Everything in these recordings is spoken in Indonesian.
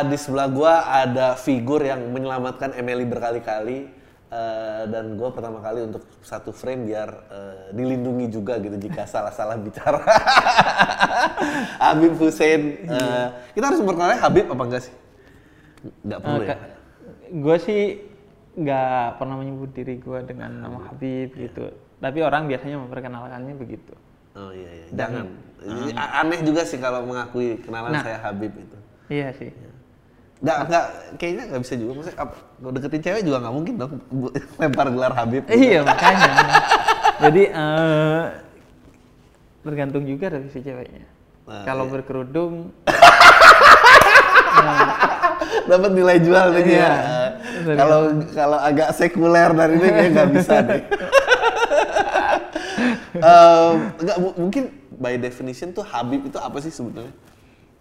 Uh, di sebelah gua ada figur yang menyelamatkan Emily berkali-kali uh, dan gua pertama kali untuk satu frame biar uh, dilindungi juga gitu jika salah-salah bicara. Habib Hussein. Uh, kita harus memperkenalkan Habib apa enggak sih? Enggak perlu ya. Gue sih nggak pernah menyebut diri gue dengan nama Habib gitu. Tapi orang biasanya memperkenalkannya begitu. Oh iya, iya. jangan. Jadi, Aneh juga sih kalau mengakui kenalan Nah. saya Habib itu. Iya sih. Nggak, nggak, kayaknya nggak bisa juga. Maksudnya, apa, deketin cewek juga nggak mungkin dong lempar gelar Habib. gitu. Iya makanya. Jadi eh, tergantung juga dari si ceweknya. Nah, Kalau iya. berkerudung, Dapat nilai jual nih Iya. ya. Kalau kalau agak sekuler dari ini kayaknya nggak bisa deh. Em, nggak, mu- mungkin by definition tuh Habib itu apa sih sebetulnya?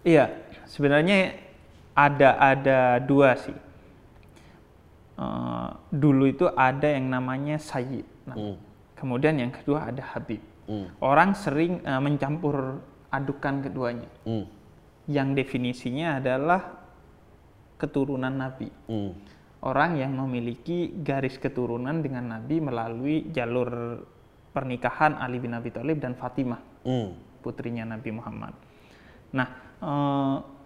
iya sebenarnya ada ada dua sih. Eh, dulu itu ada yang namanya Sayyid. Nah, Hmm. Kemudian yang kedua ada Habib. Hmm. Orang sering eh, mencampur adukan keduanya. Hmm. Yang definisinya adalah keturunan Nabi. Hmm. orang yang memiliki garis keturunan dengan Nabi melalui jalur pernikahan Ali bin Abi Thalib dan Fatimah, Hmm. putrinya Nabi Muhammad. Nah, s-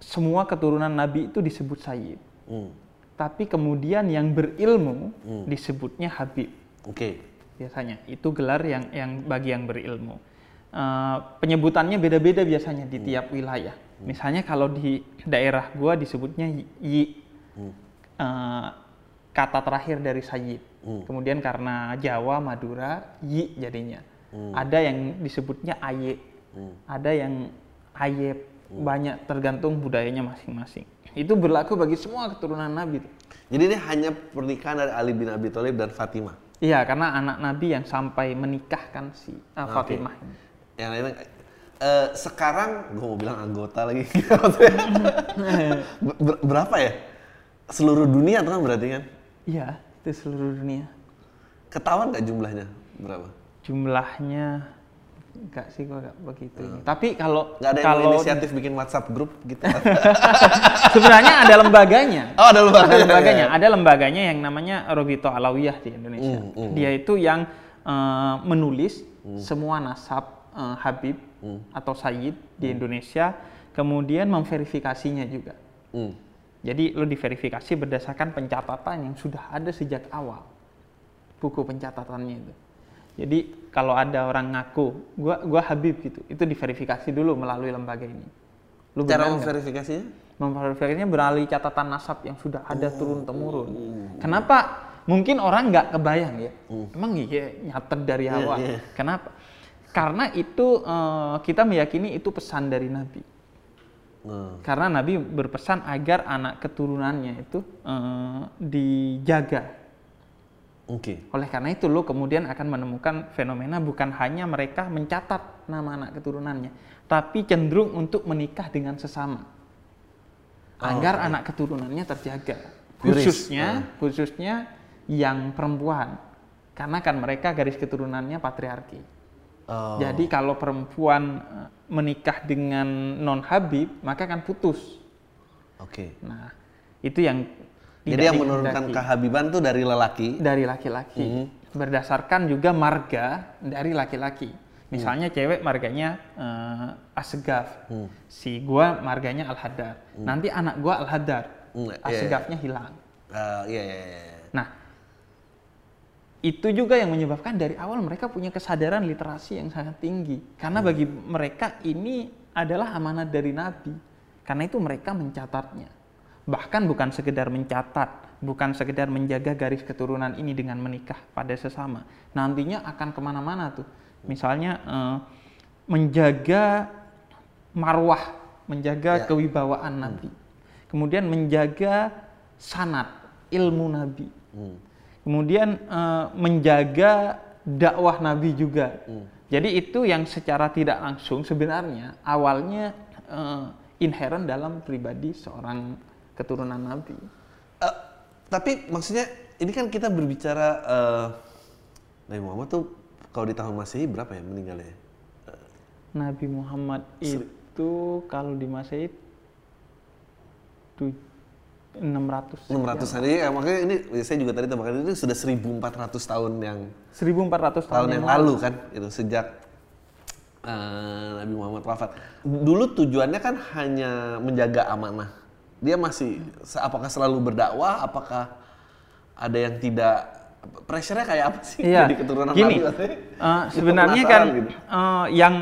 semua keturunan Nabi itu disebut Sayyid. Hmm. Tapi kemudian yang berilmu disebutnya Habib Oke. biasanya. Itu gelar yang yang bagi yang berilmu. Eh, penyebutannya beda-beda biasanya di tiap wilayah. Misalnya kalau di daerah gua disebutnya yi, yi. Eh, kata terakhir dari sayyid. Kemudian karena Jawa, Madura, yi jadinya. Ada yang disebutnya aye. Ada yang ayep. Banyak tergantung budayanya masing-masing. Itu berlaku bagi semua keturunan Nabi. Jadi ini hanya pernikahan dari Ali bin Abi Thalib dan Fatimah. Iya, karena anak Nabi yang sampai menikahkan si uh, Fatimah. ini. Yang lainnya eh, sekarang gue mau bilang anggota lagi. Ber- berapa ya? Seluruh dunia tuh kan berarti kan? Iya, itu seluruh dunia. Ketahuan nggak jumlahnya berapa? Jumlahnya enggak sih gua enggak begitu. ini. Tapi kalau Nggak ada yang kalau inisiatif bikin WhatsApp grup gitu? sebenarnya ada lembaganya. oh ada lupa. Ada lembaganya, ada lembaganya yang namanya Robito Alawiyah di Indonesia. Hmm, hmm. Dia itu yang eh, menulis semua nasab eh, Habib Hmm. atau Sayyid di Indonesia, kemudian memverifikasinya juga. Hmm. Jadi lo diverifikasi berdasarkan pencatatan yang sudah ada sejak awal buku pencatatannya itu. Jadi kalau ada orang ngaku gua gua Habib gitu, itu diverifikasi dulu melalui lembaga ini. Lu Cara memverifikasinya? Memverifikasinya melalui catatan nasab yang sudah ada turun temurun. Kenapa? Mungkin orang nggak kebayang ya. Emang iya nyatet dari awal. iya. Kenapa? Karena itu eh, kita meyakini itu pesan dari Nabi. Hmm. Karena Nabi berpesan agar anak keturunannya itu eh, dijaga. Oke. Oleh karena itu lo kemudian akan menemukan fenomena bukan hanya mereka mencatat nama anak keturunannya, tapi cenderung untuk menikah dengan sesama. Agar anak keturunannya terjaga. Khususnya khususnya yang perempuan. Karena kan mereka garis keturunannya patriarki. Oh. Jadi kalau perempuan eh, menikah dengan non Habib, maka akan putus. Oke. Nah, itu yang Jadi yang menurunkan kehabiban tuh dari lelaki. dari laki-laki. Berdasarkan juga marga dari laki-laki. Misalnya cewek marganya eh, Asgaf. Si gua marganya Al-Haddad. Nanti anak gua Al-Haddad. Hmm, iya, Asgafnya hilang. Eh, iya, iya, iya. Nah, itu juga yang menyebabkan dari awal mereka punya kesadaran literasi yang sangat tinggi. Karena bagi mereka ini adalah amanat dari Nabi. Karena itu mereka mencatatnya. Bahkan bukan sekedar mencatat, bukan sekedar menjaga garis keturunan ini dengan menikah pada sesama. Nantinya akan ke mana-mana tuh. Misalnya eh, menjaga marwah, menjaga Ya. kewibawaan Nabi. Kemudian menjaga sanat, ilmu Nabi. Hmm. Kemudian eh, menjaga dakwah Nabi juga. Jadi itu yang secara tidak langsung sebenarnya awalnya eh, inherent dalam pribadi seorang keturunan Nabi. Eh, tapi maksudnya ini kan kita berbicara eh, Nabi Muhammad tuh kalau di tahun Masehi berapa ya meninggalnya? Nabi Muhammad itu kalau di Masehi Tu- 600 600 an ini, eh, makanya ini saya juga tadi tebakan ini sudah 1400 tahun yang 1400 tahun, tahun yang lalu kan itu sejak eh, Nabi Muhammad wafat. Dulu tujuannya kan hanya menjaga amanah. Dia masih apakah selalu berdakwah? Apakah ada yang tidak pressure-nya kayak apa sih Iya. jadi keturunan Gini, Nabi Itu sebenarnya kan gitu. eh, yang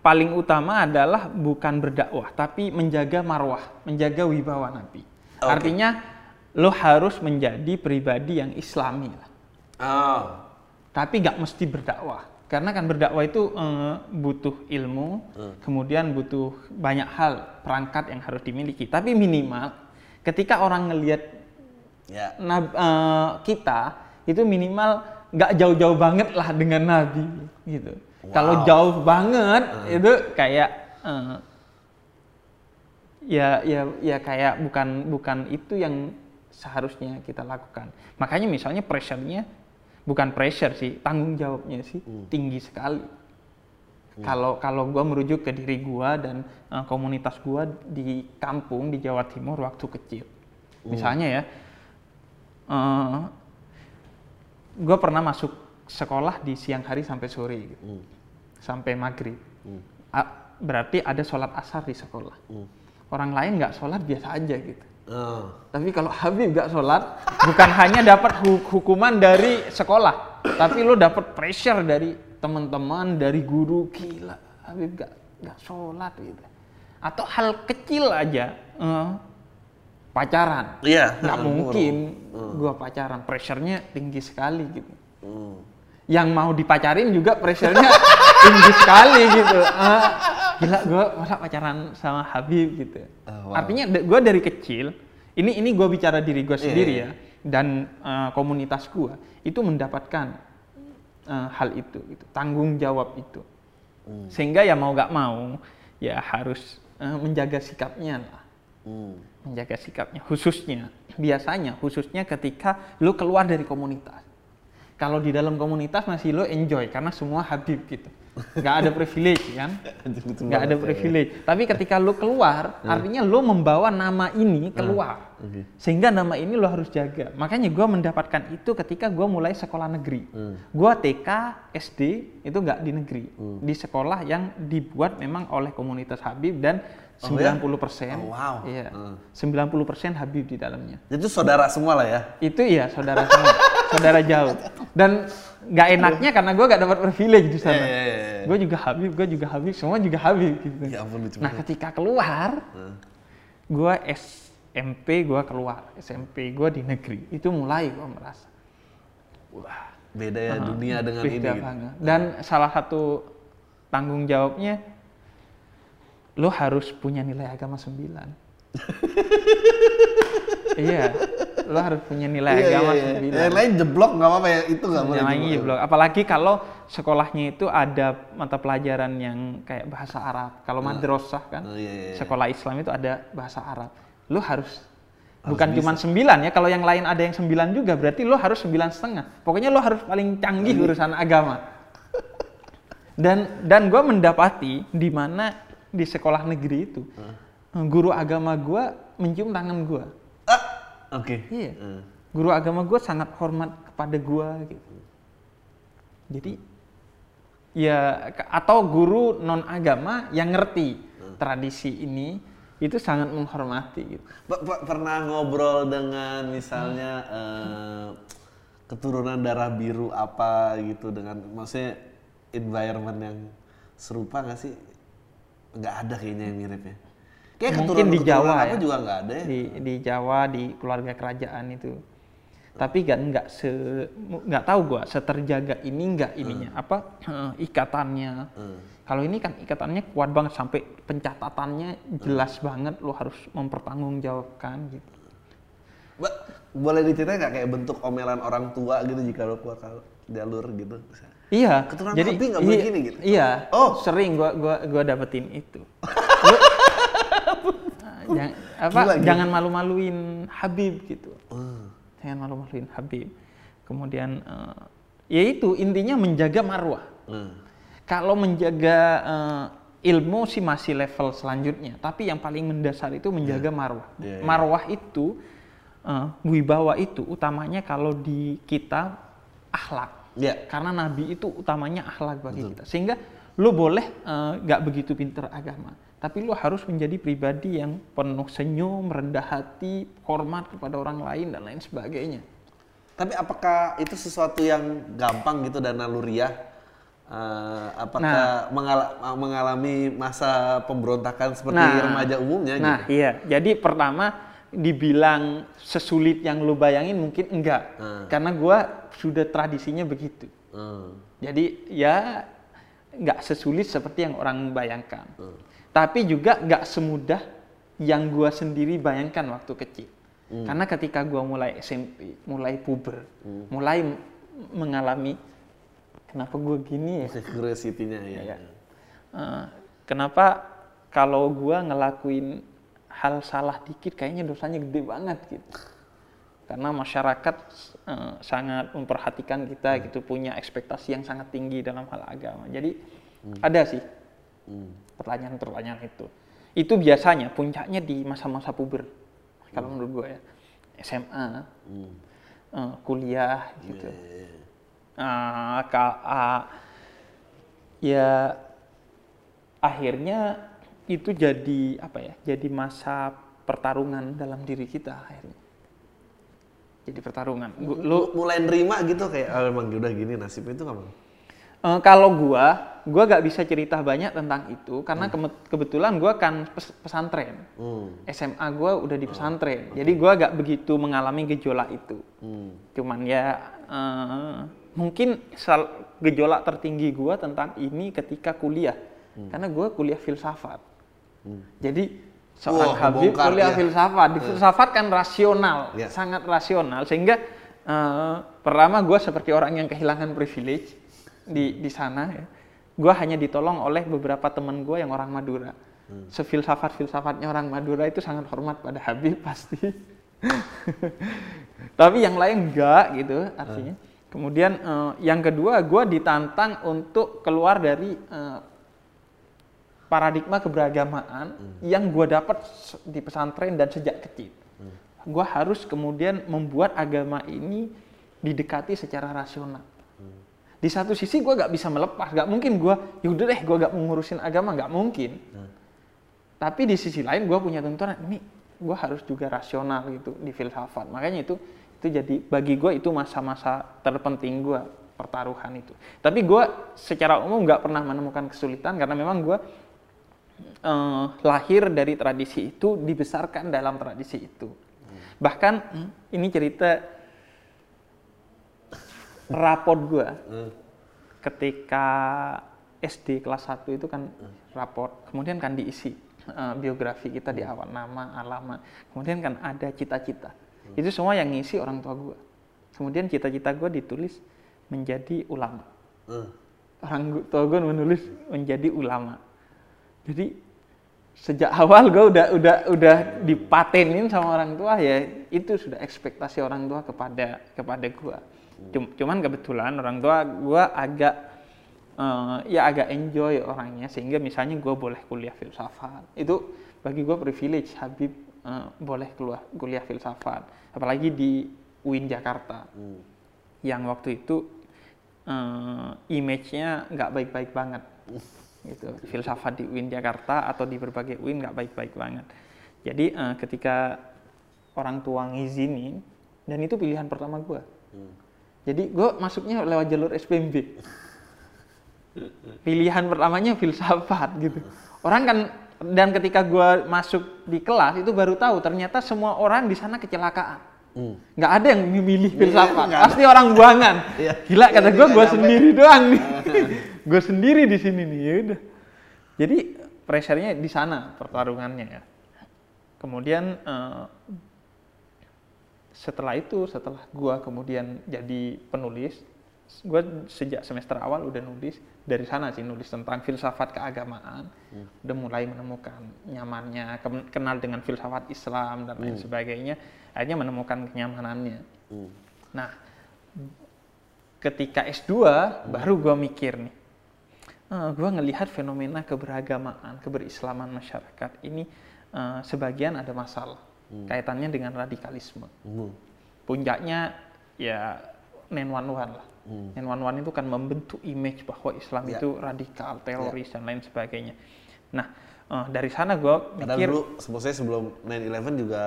paling utama adalah bukan berdakwah, tapi menjaga marwah, menjaga wibawa Nabi. Oke. Artinya lo harus menjadi pribadi yang Islami lah. Oh. Tapi nggak mesti berdakwah, karena kan berdakwah itu eh, butuh ilmu, kemudian butuh banyak hal perangkat yang harus dimiliki. Tapi minimal ketika orang ngelihat Ya. nab- eh, kita itu minimal nggak jauh-jauh banget lah dengan Nabi gitu. Kalau jauh banget itu kayak eh, ya ya ya kayak bukan bukan itu yang seharusnya kita lakukan. Makanya misalnya pressure-nya bukan pressure sih, tanggung jawabnya sih tinggi sekali. Kalau kalau gua merujuk ke diri gua dan eh, komunitas gua di kampung di Jawa Timur waktu kecil. Misalnya ya eh gue pernah masuk sekolah di siang hari sampai sore gitu. sampai maghrib. A- berarti ada sholat asar di sekolah. Orang lain nggak sholat biasa aja gitu Oh. tapi kalau Habib nggak sholat bukan hanya dapat hu- hukuman dari sekolah tapi lo dapat pressure dari teman-teman dari guru. Gila Habib nggak nggak sholat gitu. Atau hal kecil aja eh, pacaran. Iya. nggak Hmm, mungkin gua pacaran. Pressure-nya tinggi sekali gitu. Hmm. Yang mau dipacarin juga pressure-nya tinggi sekali gitu Ah, gila gua masa pacaran sama Habib gitu Oh, wow. artinya gua dari kecil ini ini gua bicara diri gua sendiri iya. ya dan eh, komunitas gua itu mendapatkan eh, hal itu gitu tanggung jawab itu Hmm. sehingga ya mau nggak mau ya harus eh, menjaga sikapnya lah Hmm. menjaga sikapnya khususnya biasanya khususnya ketika lu keluar dari komunitas kalau di dalam komunitas masih lo enjoy karena semua Habib gitu nggak ada privilege kan nggak ada ya. privilege tapi ketika lu keluar artinya lo membawa nama ini keluar Oke. sehingga nama ini lo harus jaga makanya gua mendapatkan itu ketika gua mulai sekolah negeri Hmm. gua TK SD itu nggak di negeri di sekolah yang dibuat memang oleh komunitas Habib dan Oh, ya? 90% Oh, wow. iya Hmm. 90% Habib di dalamnya Itu saudara semua lah ya. itu iya saudara semua saudara jauh. Dan nggak enaknya karena gue nggak dapat privilege di sana. Iya, iya, iya, gue juga Habib gue juga Habib semua juga Habib gitu. Ya ampun lucu nah ketika keluar gue SMP gue keluar SMP gue di negeri itu mulai gue merasa wah Beda ya dunia dengan beda ini. gitu. dan salah satu tanggung jawabnya lo harus punya nilai agama 9 iya lo harus punya nilai Iya, agama iya, iya. 9 Yang lain jeblok nggak apa-apa ya. Itu nggak boleh. yang lain jeblok. Apalagi kalau sekolahnya itu ada mata pelajaran yang kayak bahasa Arab. Kalau madrasah kan, Oh, iya, iya, iya. sekolah Islam itu ada bahasa Arab. Lu harus, bukan cuma sembilan ya. Kalau yang lain ada yang sembilan juga, berarti lo harus sembilan setengah. Pokoknya lo harus paling canggih urusan agama. Dan dan gue mendapati di mana di sekolah negeri itu guru agama gue mencium tangan gue. Ah, Oke. Iya. Hmm. Guru agama gue sangat hormat kepada gue gitu. Jadi ya atau guru non agama yang ngerti tradisi ini itu sangat menghormati gitu. Pak- Pak, pernah ngobrol dengan misalnya eh, keturunan darah biru apa gitu dengan maksudnya environment yang serupa nggak sih? Nggak ada kayaknya yang miripnya. Kayak Mungkin di Jawa apa ya. juga nggak ada ya. Di di Jawa di keluarga kerajaan itu. Tapi kan nggak se nggak tahu gua seterjaga ini nggak ininya apa eh, ikatannya. Kalau ini kan ikatannya kuat banget sampai pencatatannya jelas banget lo harus mempertanggungjawabkan gitu. Mbak, boleh diceritain nggak kayak bentuk omelan orang tua gitu jika lo keluar jalur gitu? Iya. Keturunan jadi nggak boleh iya, gini gitu? Iya. Oh. Sering gua gua gua dapetin itu. Jangan, apa? Gila, gila. Jangan malu-maluin Habib gitu. Hmm. Jangan malu-maluin Habib. Kemudian eh, ya itu intinya menjaga marwah. Hmm. Kalau menjaga eh, ilmu sih masih level selanjutnya, tapi yang paling mendasar itu menjaga marwah. Iya, iya. Marwah itu eh, wibawa itu utamanya kalau di kita akhlak. Ya. Karena Nabi itu utamanya akhlak bagi kita. Sehingga lu boleh eh, nggak begitu pinter agama, tapi lu harus menjadi pribadi yang penuh senyum, rendah hati, hormat kepada orang lain dan lain sebagainya. Tapi apakah itu sesuatu yang gampang gitu dan naluriah? Eh, apakah mengala- mengalami masa pemberontakan seperti remaja umumnya Nah, gitu? iya. Jadi pertama dibilang sesulit yang lu bayangin mungkin enggak. Hmm. Karena gua sudah tradisinya begitu. Hmm. Jadi ya nggak sesulit seperti yang orang bayangkan. Hmm. Tapi juga nggak semudah yang gua sendiri bayangkan waktu kecil. Karena ketika gua mulai SMP, mulai puber, mulai m- mengalami kenapa gua gini ya? Curiosity-nya ya. Iya. Eh, kenapa kalau gua ngelakuin hal salah dikit kayaknya dosanya gede banget gitu. Karena masyarakat eh, sangat memperhatikan kita gitu, punya ekspektasi yang sangat tinggi dalam hal agama. Jadi ada sih Hmm. pertanyaan-pertanyaan itu. Itu biasanya puncaknya di masa-masa puber. Kalau menurut gue ya, SMA, Hmm. eh, kuliah gitu. Iya, iya, iya. Ah, ka- ah, ya akhirnya itu jadi apa ya? Jadi masa pertarungan dalam diri kita akhirnya. Jadi pertarungan. Gu- Lu mulai nerima gitu kayak oh, emang udah gini nasibnya itu kamu. Eh, kalau gua, gua gak bisa cerita banyak tentang itu karena keme- kebetulan gua kan pes- pesantren. Hmm. SMA gua udah di pesantren. Jadi gua gak begitu mengalami gejolak itu. Hmm. Cuman ya eh, mungkin gejolak tertinggi gua tentang ini ketika kuliah. Karena gua kuliah filsafat. Jadi seorang Wah, Habib kebongkar, kuliah ya. filsafat. Di filsafat kan rasional, Ya. sangat rasional sehingga eh, pertama gua seperti orang yang kehilangan privilege di di sana ya. Gua hanya ditolong oleh beberapa teman gua yang orang Madura. Sefilsafat filsafatnya orang Madura itu sangat hormat pada Habib pasti. Tapi yang lain enggak gitu artinya. Kemudian eh, yang kedua gue ditantang untuk keluar dari eh, paradigma keberagamaan yang gue dapat di pesantren dan sejak kecil. Gue harus kemudian membuat agama ini didekati secara rasional. Di satu sisi gue gak bisa melepas, gak mungkin gue, yaudah deh gue gak mengurusin agama, gak mungkin. Tapi di sisi lain gue punya tuntunan ini gue harus juga rasional gitu di filsafat. Makanya itu itu jadi bagi gue itu masa-masa terpenting gue pertaruhan itu. Tapi gue secara umum nggak pernah menemukan kesulitan karena memang gue eh, lahir dari tradisi itu, dibesarkan dalam tradisi itu. Bahkan hmm, ini cerita raport gue Hmm. ketika SD kelas 1 itu kan raport, kemudian kan diisi eh, biografi kita di awal nama, alamat, kemudian kan ada cita-cita. Itu semua yang ngisi orang tua gue. Kemudian cita-cita gue ditulis menjadi ulama. Hmm. Orang tua gue menulis menjadi ulama. Jadi sejak awal gue udah udah udah dipatenin sama orang tua ya itu sudah ekspektasi orang tua kepada kepada gue. Cum- Cuman kebetulan orang tua gue agak eh, ya agak enjoy orangnya sehingga misalnya gue boleh kuliah filsafat. Itu bagi gue privilege Habib eh, boleh keluar kuliah filsafat. Apalagi di UIN Jakarta. Hmm. yang waktu itu eh, image-nya nggak baik-baik banget. Gitu. Filsafat di UIN Jakarta atau di berbagai UIN nggak baik-baik banget. Jadi eh, ketika orang tua ngizinin dan itu pilihan pertama gue Hmm. Jadi gue masuknya lewat jalur SPMB pilihan pertamanya filsafat gitu orang kan dan ketika gue masuk di kelas itu baru tahu ternyata semua orang di sana kecelakaan Hmm. nggak ada yang memilih filsafat nggak ada. pasti orang buangan Iya. gila kata Iya, gue gue nyampe. sendiri doang nih gue sendiri di sini nih ya udah jadi pressure-nya di sana pertarungannya ya kemudian eh, setelah itu setelah gue kemudian jadi penulis gue sejak semester awal udah nulis dari sana sih nulis tentang filsafat keagamaan. Udah mulai menemukan nyamannya ke- kenal dengan filsafat Islam dan lain sebagainya akhirnya menemukan kenyamanannya. Hmm. Nah, ketika S2 baru gue mikir nih, uh, gue ngelihat fenomena keberagamaan, keberislaman masyarakat ini uh, sebagian ada masalah kaitannya dengan radikalisme. Hmm. Puncaknya ya 911 lah. Hmm. 911 itu kan membentuk image bahwa Islam Ya. itu radikal, teroris dan lain sebagainya. Nah, uh, dari sana gue mikir dulu sebetulnya sebelum 9/11 juga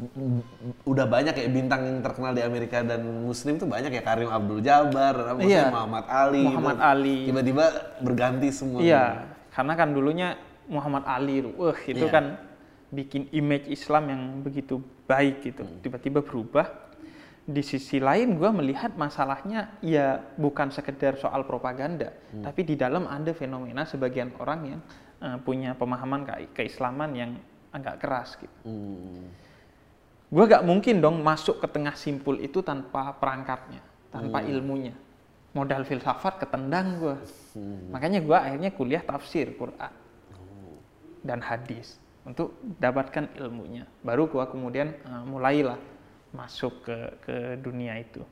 m- udah banyak ya bintang yang terkenal di Amerika dan Muslim tuh banyak ya Karim Abdul Jabbar, Iya. Muhammad Ali, Muhammad itu Ali. tiba-tiba berganti semua. Iya, karena kan dulunya Muhammad Ali, wah itu Iya. kan bikin image Islam yang begitu baik gitu, Hmm. tiba-tiba berubah. Di sisi lain, gue melihat masalahnya ya bukan sekedar soal propaganda, Hmm. tapi di dalam ada fenomena sebagian orang yang eh, punya pemahaman ke keislaman yang agak keras gitu. Hmm. Gue gak mungkin dong masuk ke tengah simpul itu tanpa perangkatnya, tanpa Hmm. ilmunya. Modal filsafat ketendang gue. Hmm. Makanya gue akhirnya kuliah tafsir Quran Oh. dan hadis untuk dapatkan ilmunya. Baru gue kemudian eh, mulailah masuk ke ke dunia itu.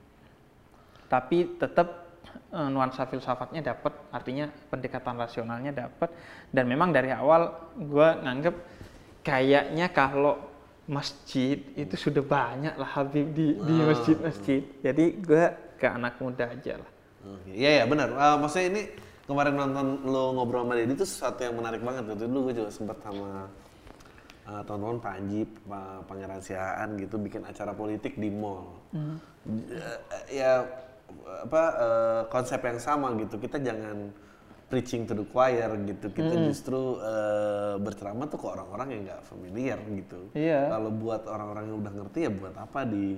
Tapi tetap eh, nuansa filsafatnya dapat, artinya pendekatan rasionalnya dapat. Dan memang dari awal gue nganggep kayaknya kalau masjid itu sudah banyak lah Habib di di masjid-masjid. Jadi gue ke anak muda aja lah. Iya ya benar. Eh, maksudnya ini kemarin nonton lo ngobrol sama Deddy itu sesuatu yang menarik banget gitu. Dulu gue juga sempat sama eh, teman-teman Panji, Pa- Pangeran Sihaan gitu bikin acara politik di mall. Eh, ya apa eh, konsep yang sama gitu. Kita jangan preaching to the choir gitu. Kita justru eh, berceramah tuh ke orang-orang yang nggak familiar gitu. Iya. Kalau buat orang-orang yang udah ngerti ya buat apa di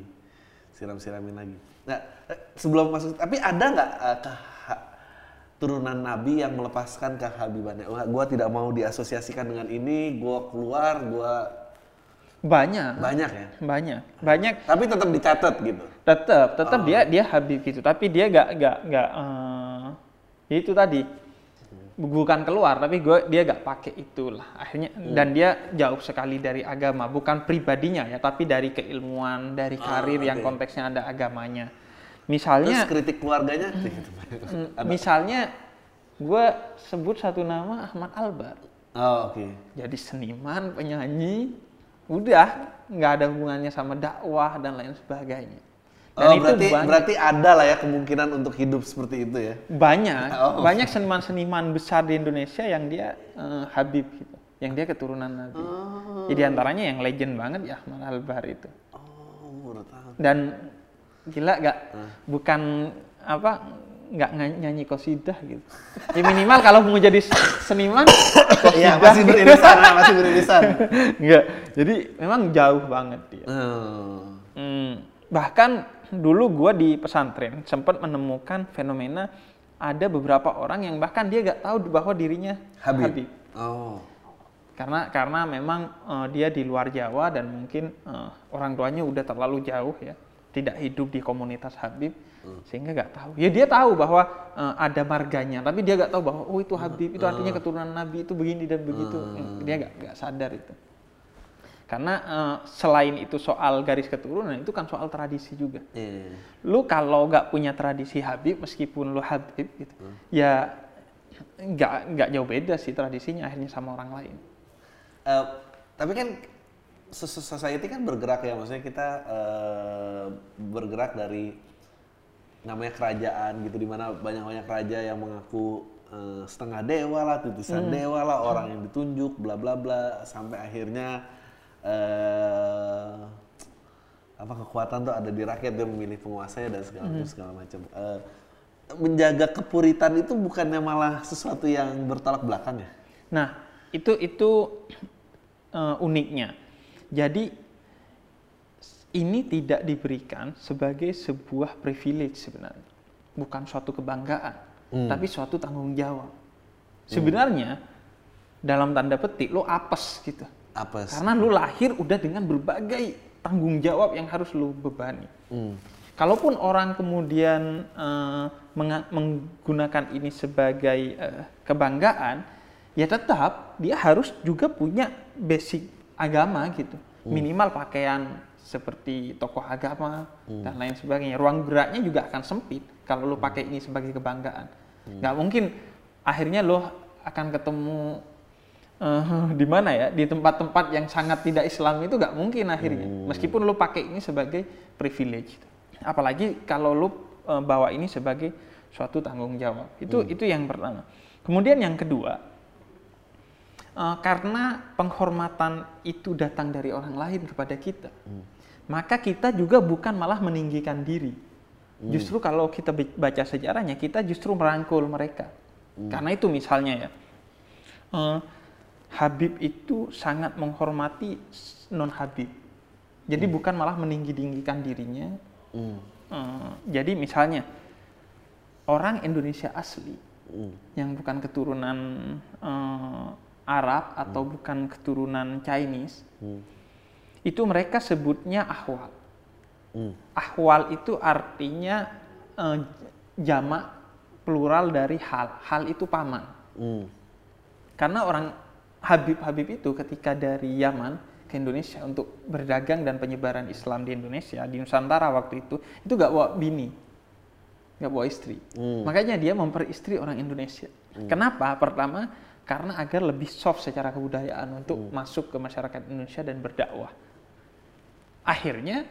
siram-siramin lagi. Nah, sebelum masuk, tapi ada nggak keha- turunan Nabi yang melepaskan kehabibannya? Wah, gua tidak mau diasosiasikan dengan ini, gua keluar, gua Banyak, banyak ya. banyak, banyak. Tapi tetap dicatat gitu. tetap tetap dia dia Habib gitu tapi dia gak gak gak eh, ya itu tadi bukan keluar tapi gue dia gak pakai itulah akhirnya dan dia jauh sekali dari agama bukan pribadinya ya tapi dari keilmuan dari karir yang oke. konteksnya ada agamanya Terus misalnya kritik keluarganya gitu. misalnya gue sebut satu nama Ahmad Albar Oh, oke. jadi seniman penyanyi udah nggak ada hubungannya sama dakwah dan lain sebagainya Oh, berarti banyak. berarti ada lah ya kemungkinan untuk hidup seperti itu ya. banyak Oh. banyak seniman-seniman besar di Indonesia yang dia eh, Habib gitu yang dia keturunan Nabi Oh. jadi antaranya yang legend banget ya Ahmad Albar itu Oh, dan gila gak Hmm. bukan apa nggak nyanyi kosidah gitu ya minimal kalau mau jadi seniman kosidah masih beririsan, masih beririsan. Enggak. jadi memang jauh banget dia Oh. Hmm, bahkan dulu gua di pesantren sempat menemukan fenomena ada beberapa orang yang bahkan dia gak tahu bahwa dirinya Habib. Oh. Karena karena memang eh, dia di luar Jawa dan mungkin eh, orang tuanya udah terlalu jauh ya, tidak hidup di komunitas Habib sehingga gak tahu. Ya dia tahu bahwa eh, ada marganya, tapi dia gak tahu bahwa oh itu Habib itu artinya keturunan Nabi itu begini dan begitu. Dia gak gak sadar itu. Karena eh, selain itu soal garis keturunan itu kan soal tradisi juga. Iya. Lu kalau nggak punya tradisi Habib meskipun lu Habib gitu, ya nggak nggak jauh beda sih tradisinya akhirnya sama orang lain. Eh, tapi kan society kan bergerak ya, maksudnya kita eh, bergerak dari namanya kerajaan gitu, di mana banyak-banyak raja yang mengaku eh, setengah dewa lah, titisan dewa lah, orang yang ditunjuk, bla bla bla, sampai akhirnya eh apa kekuatan tuh ada di rakyat dia memilih penguasanya dan segala macam segala macam. Eh, menjaga kepuritan itu bukannya malah sesuatu yang bertolak belakang ya? Nah itu itu eh, uniknya. Jadi ini tidak diberikan sebagai sebuah privilege sebenarnya, bukan suatu kebanggaan, tapi suatu tanggung jawab. Sebenarnya dalam tanda petik lo apes gitu. Apa? sih? Karena lu lahir udah dengan berbagai tanggung jawab yang harus lu bebani. Hmm. Kalaupun orang kemudian menga- menggunakan ini sebagai eh, kebanggaan, ya tetap dia harus juga punya basic agama gitu. Minimal pakaian seperti tokoh agama dan lain sebagainya. Ruang geraknya juga akan sempit kalau lu pakai ini sebagai kebanggaan. Nggak mungkin akhirnya lo akan ketemu eh, di mana ya di tempat-tempat yang sangat tidak Islam itu nggak mungkin akhirnya. Meskipun lo pakai ini sebagai privilege. Apalagi kalau lo eh, bawa ini sebagai suatu tanggung jawab. Itu itu yang pertama. Kemudian yang kedua eh, karena penghormatan itu datang dari orang lain kepada kita. Maka kita juga bukan malah meninggikan diri. Justru kalau kita baca sejarahnya kita justru merangkul mereka. Karena itu misalnya ya eh, Habib itu sangat menghormati non Habib jadi bukan malah meninggi-tinggikan dirinya. Hmm. Eh, jadi misalnya orang Indonesia asli Hmm. yang bukan keturunan eh, Arab atau bukan keturunan Chinese Hmm. itu mereka sebutnya ahwal. Hmm. Ahwal itu artinya eh, jamak plural dari hal. Hal itu paman. Hmm. Karena orang Habib-Habib itu ketika dari Yaman ke Indonesia untuk berdagang dan penyebaran Islam di Indonesia di Nusantara waktu itu itu gak bawa bini, gak bawa istri. Hmm. Makanya dia memperistri orang Indonesia. Kenapa? Pertama karena agar lebih soft secara kebudayaan untuk Hmm. masuk ke masyarakat Indonesia dan berdakwah. Akhirnya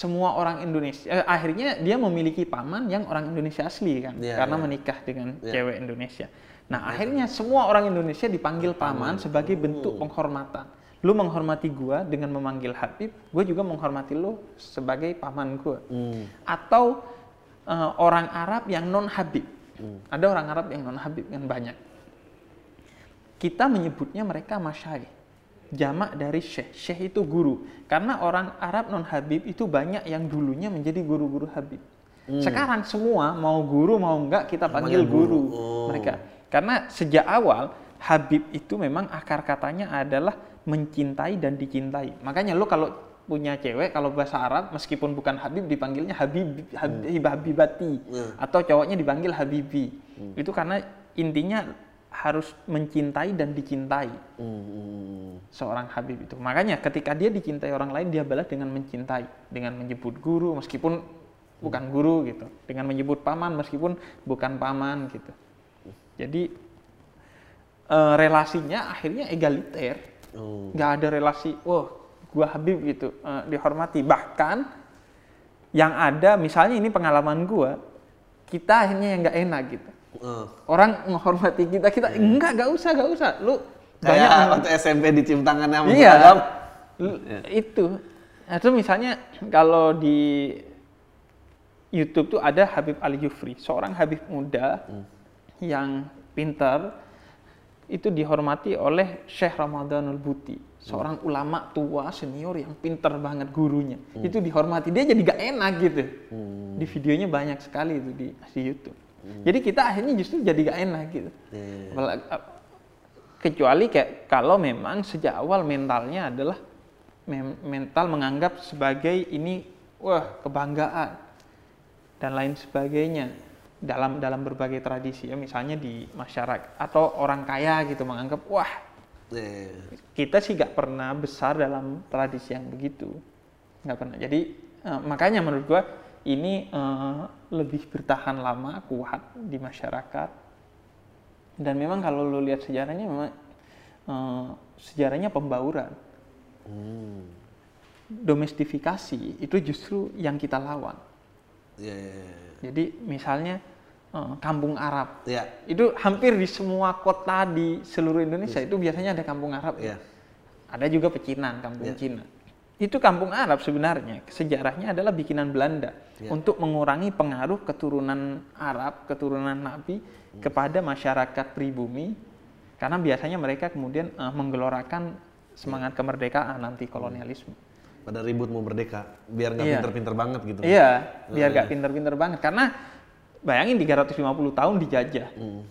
semua orang Indonesia eh, akhirnya dia memiliki paman yang orang Indonesia asli kan Iya, karena iya. menikah dengan Iya. cewek Indonesia. Nah, akhirnya semua orang Indonesia dipanggil paman sebagai Oh. bentuk penghormatan. Lu menghormati gua dengan memanggil Habib, gue juga menghormati lu sebagai paman gua. Hmm. Atau eh, orang Arab yang non Habib. Hmm. Ada orang Arab yang non Habib kan banyak. Kita menyebutnya mereka masyayikh. Jamak dari syekh. Syekh itu guru. Karena orang Arab non Habib itu banyak yang dulunya menjadi guru-guru Habib. Sekarang semua mau guru mau enggak kita panggil Panggil guru. guru, Oh. mereka. Karena sejak awal Habib itu memang akar katanya adalah mencintai dan dicintai. Makanya lo kalau punya cewek kalau bahasa Arab meskipun bukan Habib dipanggilnya Habib Habib Habibati Hmm. atau cowoknya dipanggil Habibi. Itu karena intinya harus mencintai dan dicintai Hmm. seorang Habib itu. Makanya ketika dia dicintai orang lain dia balas dengan mencintai, dengan menyebut guru meskipun bukan guru gitu, dengan menyebut paman meskipun bukan paman gitu. Jadi eh, relasinya akhirnya egaliter, Oh. nggak ada relasi, wah gua Habib gitu eh, dihormati. Bahkan yang ada misalnya ini pengalaman gua, kita akhirnya yang nggak enak gitu. Oh. Orang menghormati kita, kita enggak, nggak usah, nggak usah. Lu Kayak banyak waktu SMP dicium tangannya sama Iya. seragam. Lu- Itu. Nah, itu misalnya kalau di YouTube tuh ada Habib Ali Jufri, seorang Habib muda yang pintar itu dihormati oleh Syekh Ramadanul Buti, seorang ulama tua senior yang pintar banget gurunya. Itu dihormati. Dia jadi gak enak gitu. Di videonya banyak sekali itu di, di YouTube. Jadi kita akhirnya justru jadi gak enak gitu. Iya. Apalagi- ap- kecuali kayak kalau memang sejak awal mentalnya adalah mem- mental menganggap sebagai ini wah kebanggaan dan lain sebagainya dalam dalam berbagai tradisi ya misalnya di masyarakat atau orang kaya gitu menganggap wah Iya. kita sih gak pernah besar dalam tradisi yang begitu nggak pernah jadi eh, makanya menurut gua ini eh, lebih bertahan lama kuat di masyarakat dan memang kalau lo lihat sejarahnya memang eh, sejarahnya pembauran Hmm. domestifikasi itu justru yang kita lawan Iya, iya, iya. jadi misalnya kampung Arab Iya. itu hampir di semua kota di seluruh Indonesia itu biasanya ada kampung Arab Iya. ada juga pecinan kampung Iya. Cina itu kampung Arab sebenarnya sejarahnya adalah bikinan Belanda Iya. untuk mengurangi pengaruh keturunan Arab keturunan Nabi kepada masyarakat pribumi karena biasanya mereka kemudian eh, menggelorakan semangat kemerdekaan anti kolonialisme Pada ribut mau merdeka, biar nggak Iya. pinter-pinter banget gitu. iya biar gak pinter-pinter banget karena bayangin 350 tahun dijajah. Hmm.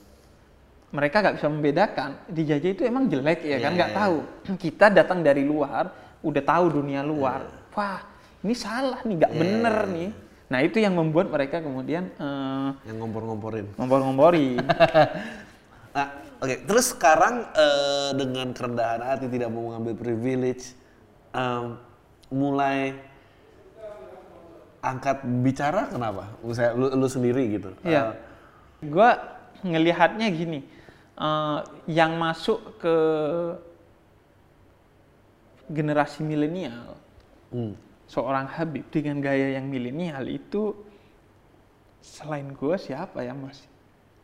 mereka nggak bisa membedakan. Dijajah itu emang jelek ya kan? Iya, nggak iya. tahu. kita datang dari luar udah tahu dunia luar. Wah ini salah nih nggak Iya, bener iya, nih. nah itu yang membuat mereka kemudian eh, Yang ngompor-ngomporin. ngompor-ngompori Nah, oke. Terus sekarang eh, dengan kerendahan hati tidak mau mengambil privilege, em, mulai angkat bicara kenapa? Misalnya lu, lu sendiri gitu. Iya. Gua ngelihatnya gini, eh, yang masuk ke generasi milenial, Hmm. seorang Habib dengan gaya yang milenial itu selain gue siapa ya mas?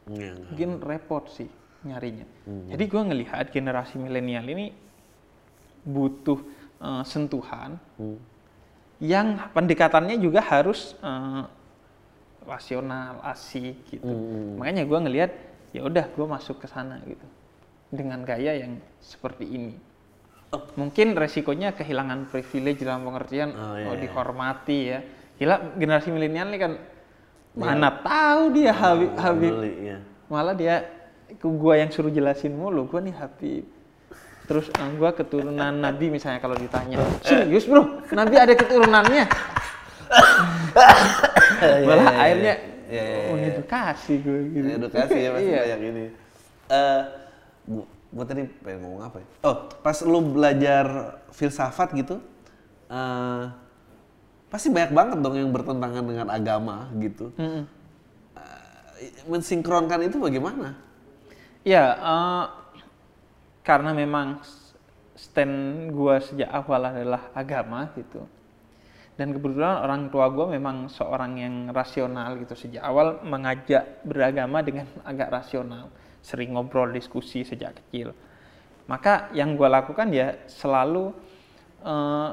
Iya. Mungkin repot sih nyarinya. Jadi gue ngelihat generasi milenial ini butuh eh, sentuhan Hmm. Yang pendekatannya juga harus eh, rasional, asik gitu. Hmm. Makanya gue ngelihat ya udah gue masuk ke sana gitu dengan gaya yang seperti ini. Mungkin resikonya kehilangan privilege dalam pengertian Oh, iya, oh, iya. dihormati ya. Gila generasi milenial ini kan mana tahu dia Habib Habib Beli, ya. malah dia gua yang suruh jelasin mulu gua nih Habib terus eh, gua keturunan Nabi misalnya kalau ditanya serius bro Nabi ada keturunannya malah iya, akhirnya iya, iya, iya. mengedukasi gue gitu edukasi ya pasti Iya. banyak ini. Eh, gua, gua tadi pengen ngomong apa ya? Oh, pas lu belajar filsafat gitu, eh pasti banyak banget dong yang bertentangan dengan agama gitu. Mm-mm. Eh, mensinkronkan itu bagaimana? Ya, eh, karena memang stand gua sejak awal adalah agama gitu. Dan kebetulan orang tua gua memang seorang yang rasional gitu. Sejak awal mengajak beragama dengan agak rasional. Sering ngobrol, diskusi sejak kecil. Maka yang gua lakukan ya selalu eh,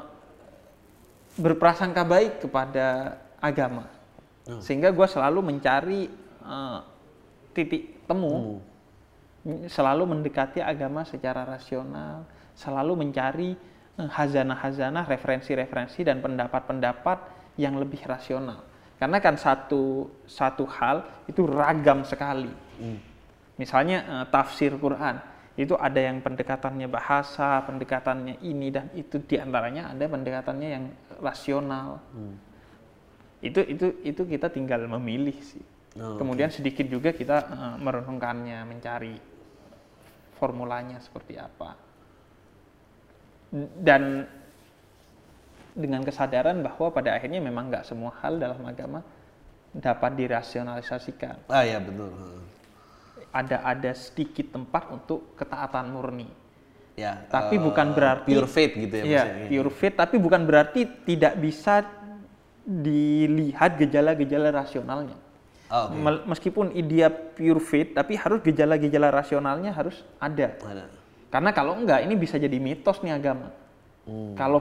berprasangka baik kepada agama. Sehingga gua selalu mencari eh, titik temu selalu mendekati agama secara rasional, selalu mencari eh, hazanah-hazanah, referensi-referensi dan pendapat-pendapat yang lebih rasional. Karena kan satu satu hal itu ragam sekali. Misalnya eh, tafsir Quran itu ada yang pendekatannya bahasa, pendekatannya ini dan itu di antaranya ada pendekatannya yang rasional. Itu itu itu kita tinggal memilih sih. Oh, Kemudian sedikit juga kita eh, merenungkannya, mencari formulanya seperti apa. Dan dengan kesadaran bahwa pada akhirnya memang nggak semua hal dalam agama dapat dirasionalisasikan. Ah ya betul. Ada ada sedikit tempat untuk ketaatan murni. Ya. Tapi eh, bukan berarti pure faith gitu ya, Iya, maksudnya. pure faith tapi bukan berarti tidak bisa dilihat gejala-gejala rasionalnya. Oh. Mel- Meskipun dia pure faith tapi harus gejala-gejala rasionalnya harus ada. Ada. Karena kalau enggak ini bisa jadi mitos nih agama. Hmm. Kalau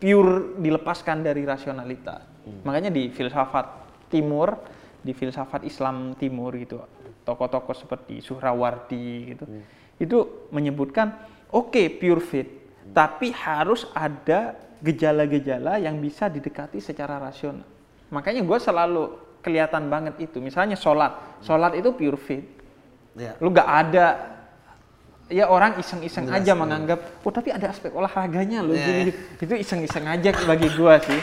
pure dilepaskan dari rasionalita. Makanya di filsafat timur, di filsafat Islam timur gitu, tokoh-tokoh seperti Suhrawardi gitu, itu menyebutkan oke pure faith, tapi harus ada gejala-gejala yang bisa didekati secara rasional. Makanya gue selalu kelihatan banget itu. Misalnya sholat, sholat itu pure faith Ya. lu nggak ada ya orang iseng-iseng aja iya. menganggap oh tapi ada aspek olahraganya loh Iya. gini itu iseng-iseng aja bagi gua sih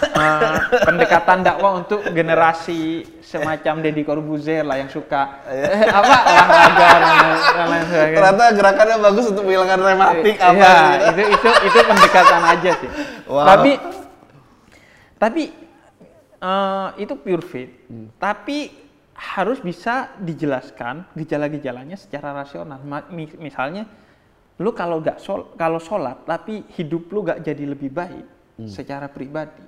Eh, pendekatan dakwah untuk generasi semacam Deddy Corbuzier lah yang suka eh, apa olahraga dan lain- sebagainya. Ternyata gerakannya bagus untuk menghilangkan rematik apa Iya, gitu. itu itu itu pendekatan aja sih. Wow. Tapi tapi eh, itu pure faith. Hmm. Tapi harus bisa dijelaskan gejala-gejalanya secara rasional. Misalnya lu kalau nggak sol kalau sholat tapi hidup lu nggak jadi lebih baik Hmm. secara pribadi.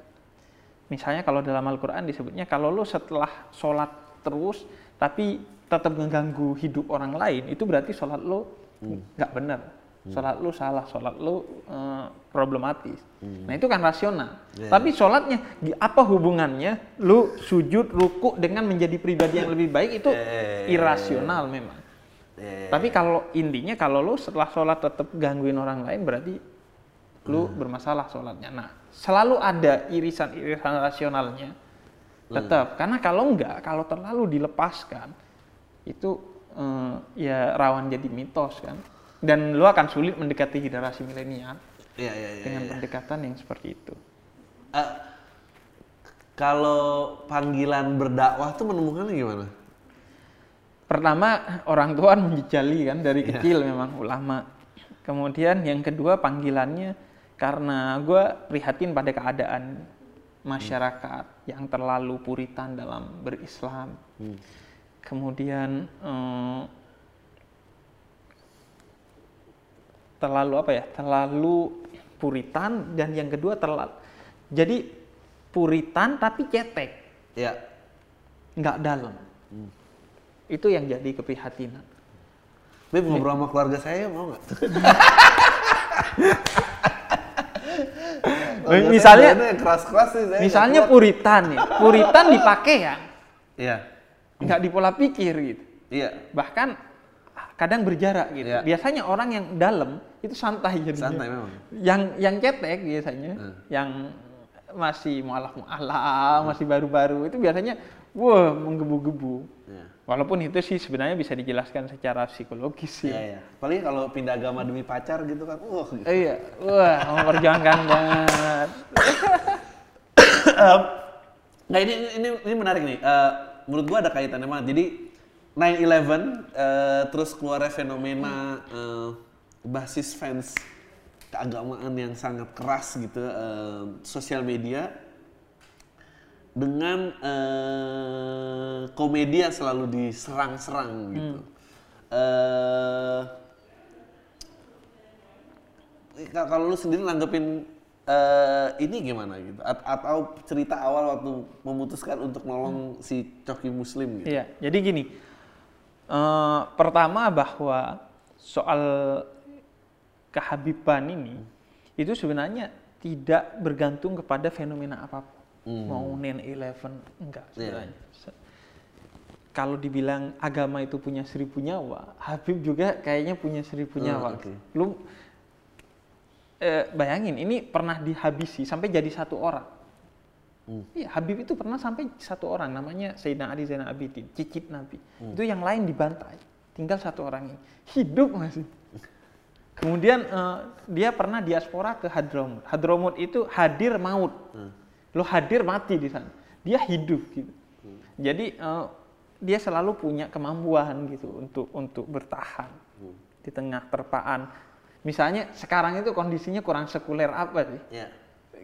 Misalnya kalau dalam Al-Quran disebutnya kalau lu setelah sholat terus tapi tetap mengganggu hidup orang lain itu berarti sholat lu Hmm. nggak benar. Sholat lu salah, sholat lu eh, problematis. Nah itu kan rasional. Iya. Tapi sholatnya gi- apa hubungannya? Lu sujud, ruku dengan menjadi pribadi yang lebih baik itu Iya. irasional memang. Ya, Tapi kalau intinya kalau lu setelah sholat tetap gangguin orang lain berarti lu bermasalah sholatnya. Nah selalu ada irisan-irisan rasionalnya tetap. Karena kalau enggak, kalau terlalu dilepaskan itu eh, ya rawan jadi mitos kan. Dan lu akan sulit mendekati generasi milenial ya, ya, ya, dengan ya. pendekatan yang seperti itu. Eh, kalau panggilan berdakwah tuh menemukannya gimana? Pertama orang tua menjejali kan dari Iya. kecil memang ulama. Kemudian yang kedua panggilannya karena gue prihatin pada keadaan masyarakat yang terlalu puritan dalam berislam. Hmm. kemudian eh, terlalu apa ya terlalu puritan dan yang kedua terlalu jadi puritan tapi cetek Ya. nggak dalam itu yang jadi keprihatinan Beb ngobrol sama keluarga saya mau nggak? Misalnya- yang keras-keras sih saya. misalnya puritan ya puritan dipakai ya Iya. nggak dipola pikir gitu Iya. bahkan kadang berjarak gitu Ya. biasanya orang yang dalam itu santai jadinya Santai memang. yang yang cetek biasanya Hmm. yang masih mualaf mualaf masih baru-baru itu biasanya wah menggebu-gebu Iya. walaupun itu sih sebenarnya bisa dijelaskan secara psikologis sih Iya, iya. Apalagi kalau pindah agama demi pacar gitu kan. Wah, gitu. Eh, iya wah memperjuangkan banget Nah ini ini ini menarik nih. Eh, menurut gua ada kaitannya banget. Jadi 9/11 eh, terus keluarnya fenomena eh, basis fans keagamaan yang sangat keras gitu eh, sosial media dengan eh, komedi yang selalu diserang-serang gitu. Eh Ka- kalau lu sendiri nanggepin eh, ini gimana gitu At- atau cerita awal waktu memutuskan untuk nolong si coki muslim gitu Iya, jadi gini. eh, pertama bahwa soal kehabiban ini itu sebenarnya tidak bergantung kepada fenomena apa pun. Mau 9/11 enggak sebenarnya. Se- Kalau dibilang agama itu punya seribu nyawa, Habib juga kayaknya punya seribu Hmm, nyawa. oke. Lu eh, bayangin ini pernah dihabisi sampai jadi satu orang. Iya, Habib itu pernah sampai satu orang namanya Sayyidina Ali Zainal Abidin, cicit Nabi. Itu yang lain dibantai, tinggal satu orang ini hidup masih. Kemudian eh, dia pernah diaspora ke Hadramut. Hadramut itu hadir maut. Lo hadir mati di sana. Dia hidup gitu. Jadi eh, dia selalu punya kemampuan gitu untuk untuk bertahan di tengah terpaan. Misalnya sekarang itu kondisinya kurang sekuler apa sih? ya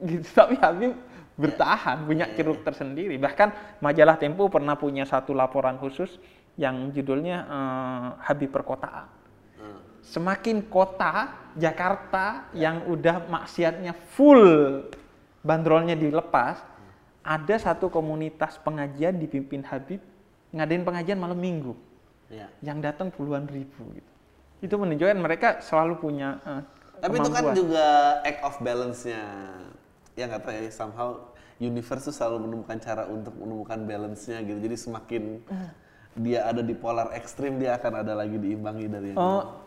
gitu tapi Habib bertahan punya ceruk tersendiri bahkan majalah Tempo pernah punya satu laporan khusus yang judulnya eh, Habib perkotaan Hmm. Semakin kota Jakarta yang udah maksiatnya full bandrolnya dilepas ada satu komunitas pengajian dipimpin Habib ngadain pengajian malam minggu. Ya. Yang datang puluhan ribu gitu. itu menunjukkan mereka selalu punya eh, tapi itu kan kemampuan. juga act of balance-nya. Ya nggak tahu ya somehow universe tuh selalu menemukan cara untuk menemukan balance-nya gitu. Jadi semakin dia ada di polar ekstrim dia akan ada lagi diimbangi dari yang Oh,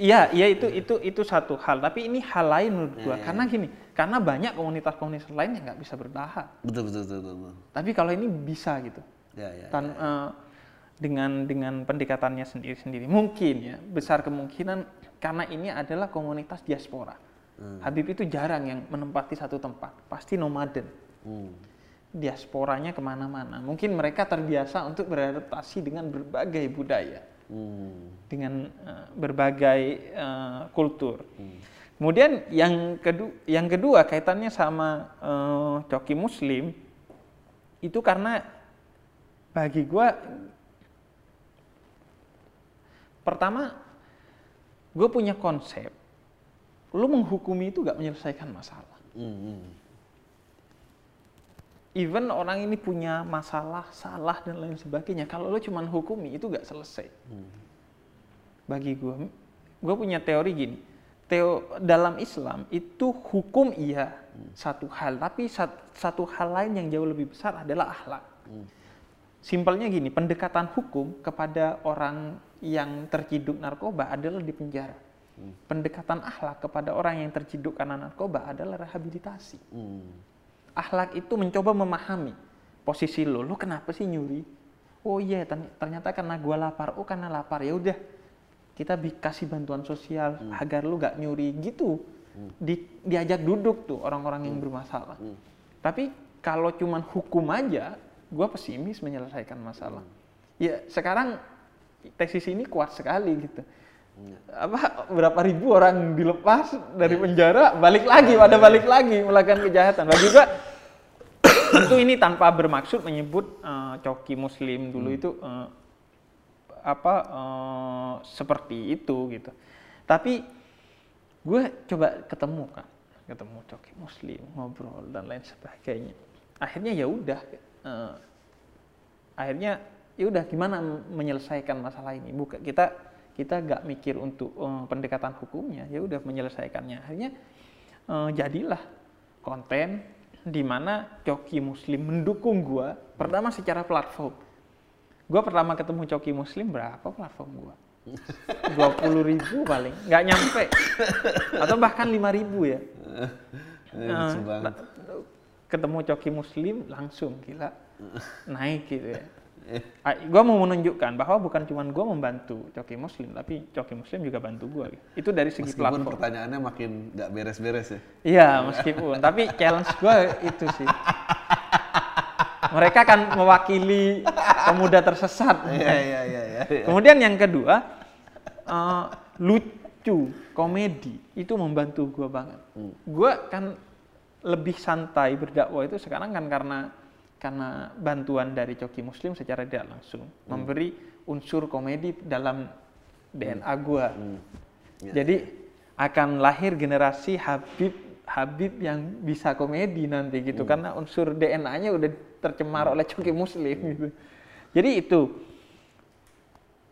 iya, iya itu itu itu satu hal. Tapi ini hal lain menurut gua. Karena gini, karena banyak komunitas-komunitas lain yang nggak bisa bertahan. betul betul betul, betul. Tapi kalau ini bisa gitu, ya ya tan eh, dengan dengan pendekatannya sendiri-sendiri. Mungkin ya besar kemungkinan karena ini adalah komunitas diaspora. Habib itu jarang yang menempati satu tempat, pasti nomaden. Hmm. Diasporanya ke mana-mana. Mungkin mereka terbiasa untuk beradaptasi dengan berbagai budaya. Hmm. dengan eh, berbagai eh, kultur. Kemudian yang kedua, yang kedua kaitannya sama eh, coki Muslim itu karena bagi gua pertama gue punya konsep lu menghukumi itu gak menyelesaikan masalah. Hmm, hmm. Even orang ini punya masalah, salah dan lain sebagainya. Kalau lu cuman hukumi itu gak selesai. Bagi gue, gue punya teori gini. Teo dalam Islam itu hukum iya satu hal, tapi sat- satu hal lain yang jauh lebih besar adalah akhlak. Simpelnya gini, pendekatan hukum kepada orang yang terciduk narkoba adalah di penjara. Pendekatan akhlak kepada orang yang terciduk karena narkoba adalah rehabilitasi Hmm. Akhlak itu mencoba memahami posisi lo, lo kenapa sih nyuri? Oh iya, terny- ternyata karena gua lapar. Oh karena lapar ya udah kita kasih bantuan sosial agar lu gak nyuri gitu. Di- diajak duduk tuh orang-orang yang bermasalah. Tapi kalau cuman hukum aja, gua pesimis menyelesaikan masalah. Ya sekarang tesis ini kuat sekali gitu. Apa berapa ribu orang dilepas dari penjara balik lagi pada balik lagi melakukan kejahatan. Bagi gua tentu ini tanpa bermaksud menyebut eh, coki muslim dulu Hmm. itu eh, apa eh, seperti itu gitu. Tapi gue coba ketemu kan, ketemu coki muslim, ngobrol dan lain sebagainya. Akhirnya ya udah, eh, akhirnya ya udah gimana menyelesaikan masalah ini? Bukan kita kita nggak mikir untuk eh, pendekatan hukumnya, ya udah menyelesaikannya. Akhirnya eh, jadilah konten di mana Coki Muslim mendukung gua pertama secara platform. Gua pertama ketemu Coki Muslim berapa platform gua? 20 ribu paling, nggak nyampe. Atau bahkan 5 ribu ya. Eh, ketemu Coki Muslim langsung gila naik gitu ya. Ah, Gua mau menunjukkan bahwa bukan cuma gua membantu Coki Muslim, tapi Coki Muslim juga bantu gua. gitu. Itu dari segi Meskipun platform. pertanyaannya makin nggak beres-beres ya. Iya, meskipun. tapi challenge gue itu sih. Mereka kan mewakili pemuda tersesat. Iya iya iya iya. iya. Kemudian yang kedua, eh, lucu, komedi itu membantu gue banget. Gue kan lebih santai berdakwah itu sekarang kan karena karena bantuan dari Coki Muslim secara tidak langsung. Memberi unsur komedi dalam DNA gue. Ya, Jadi akan lahir generasi Habib Habib yang bisa komedi nanti gitu. Karena unsur DNA-nya udah tercemar oleh Coki Muslim gitu. Jadi itu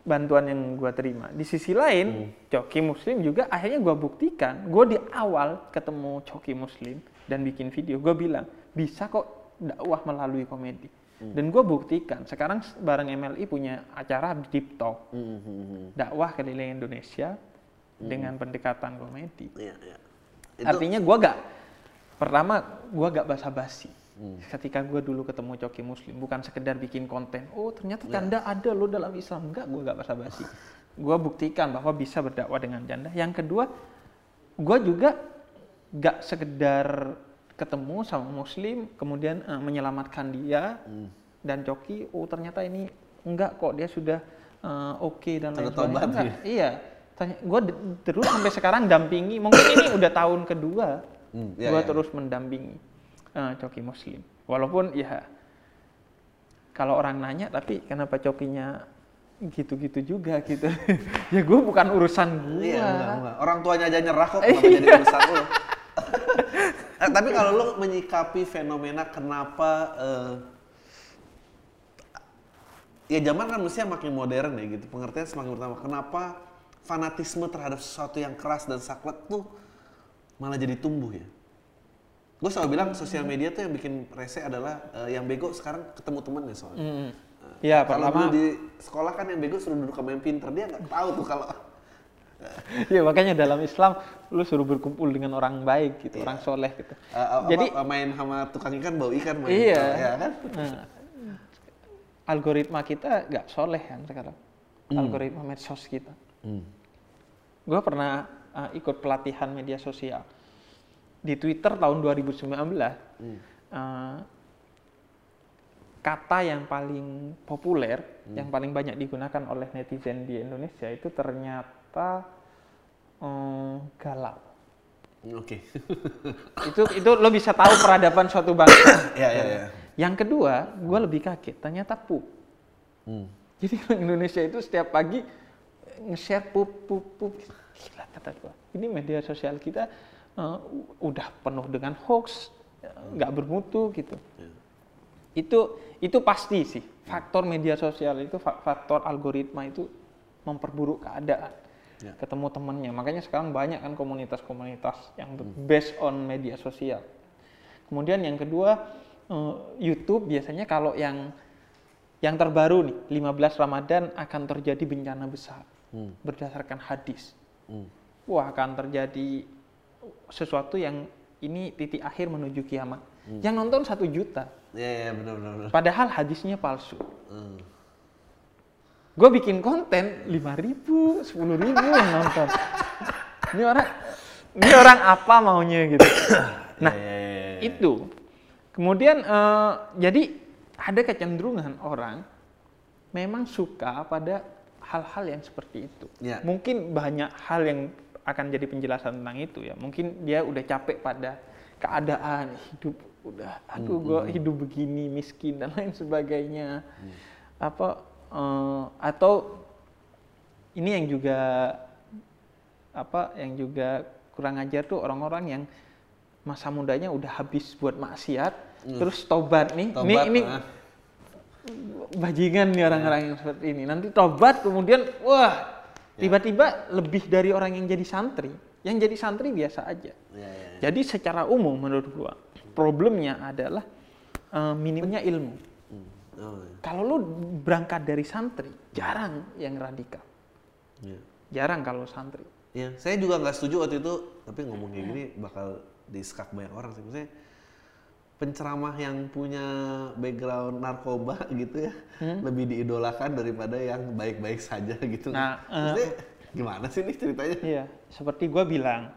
bantuan yang gua terima. Di sisi lain, Coki Muslim juga akhirnya gua buktikan, gua di awal ketemu Coki Muslim dan bikin video, gua bilang bisa kok dakwah melalui komedi. Dan gua buktikan, sekarang bareng MLI punya acara Deep Talk, Hmm, hmm, hmm. dakwah keliling Indonesia dengan pendekatan komedi. Iya. Itu Artinya gua gak pertama gua gak basa-basi. Hmm. Ketika gua dulu ketemu Coki Muslim, bukan sekedar bikin konten. Oh ternyata Iya. janda ada lo dalam Islam. Enggak, gua gak basa-basi. Gua buktikan bahwa bisa berdakwah dengan janda. Yang kedua, gua juga gak sekedar ketemu sama Muslim, kemudian eh, menyelamatkan dia Hmm. dan Coki. Oh ternyata ini enggak kok dia sudah eh, oke dan lain sebagainya. Enggak, ya? Iya. Tanya, gue terus sampai sekarang dampingi. Mungkin ini udah tahun kedua Hmm, iya, gue iya. terus mendampingi eh, Coki Muslim. Walaupun ya kalau orang nanya, tapi kenapa Cokinya gitu-gitu juga gitu? ya gue bukan urusan gue. Iya, enggak, enggak. Orang tuanya aja nyerah kok kenapa jadi urusan lu. Eh, tapi kalau lu menyikapi fenomena kenapa eh, ya zaman kan mestinya makin modern ya gitu. Pengertian semakin bertambah. Kenapa fanatisme terhadap sesuatu yang keras dan saklek tuh malah jadi tumbuh ya? Gue selalu bilang sosial media tuh yang bikin rese adalah eh, yang bego sekarang ketemu temennya soalnya. Mm. Ya Kalau pertama, di sekolah kan yang bego suruh duduk sama yang pinter dia nggak tahu tuh kalau ya makanya dalam Islam lu suruh berkumpul dengan orang baik gitu, orang soleh gitu. Eh, apa, Jadi main sama tukang ikan bau ikan main Iya. ya kan Nah, algoritma kita nggak soleh kan sekarang. Algoritma medsos kita. Gue pernah uh, ikut pelatihan media sosial di Twitter tahun 2019. uh, kata yang paling populer, yang paling banyak digunakan oleh netizen di Indonesia itu ternyata um, galau. oke Itu itu lo bisa tahu peradaban suatu bangsa. ya ya ya Yang kedua, gue lebih kaget. Ternyata pup. Hmm. Jadi orang Indonesia itu setiap pagi nge-share pup, pup, pup. Gila kata gue. Ini media sosial kita eh, udah penuh dengan hoax, nggak bermutu gitu. Itu itu pasti sih. Faktor media sosial itu, fa- faktor algoritma itu memperburuk keadaan. Ya. Ketemu temennya. Makanya sekarang banyak kan komunitas-komunitas yang based on media sosial. Kemudian yang kedua, eh, YouTube biasanya kalau yang yang terbaru nih, 15 Ramadan akan terjadi bencana besar Hmm. berdasarkan hadis. Hmm. Wah, akan terjadi sesuatu yang ini titik akhir menuju kiamat. Yang nonton satu juta, ya ya benar benar benar. padahal hadisnya palsu. Hmm. Gue bikin konten 5 ribu, 10 ribu yang nonton. Ini orang, ini orang apa maunya gitu. Nah, Ya, ya, ya, ya. itu. Kemudian eh, jadi ada kecenderungan orang memang suka pada hal-hal yang seperti itu. Ya. Mungkin banyak hal yang akan jadi penjelasan tentang itu ya. Mungkin dia udah capek pada keadaan hidup udah aduh gue hidup begini miskin dan lain sebagainya apa eh, atau ini yang juga apa yang juga kurang ajar tuh orang-orang yang masa mudanya udah habis buat maksiat terus tobat nih. Ini Tobat, ini ah. bajingan nih orang-orang yang seperti ini. Nanti tobat kemudian wah tiba-tiba lebih dari orang yang jadi santri. Yang jadi santri biasa aja. Ya, ya, ya. jadi secara umum menurut gua problemnya adalah eh, minimnya ilmu. Oh, kalau lu berangkat dari santri jarang yang radikal Ya. jarang kalau santri Ya, saya juga nggak setuju waktu itu, tapi ngomong kayak gini bakal diskak banyak orang sih. Maksudnya penceramah yang punya background narkoba gitu ya, lebih diidolakan daripada yang baik-baik saja gitu. Hmm? Nah, eh, Maksudnya gimana sih nih ceritanya? Iya, seperti gua bilang,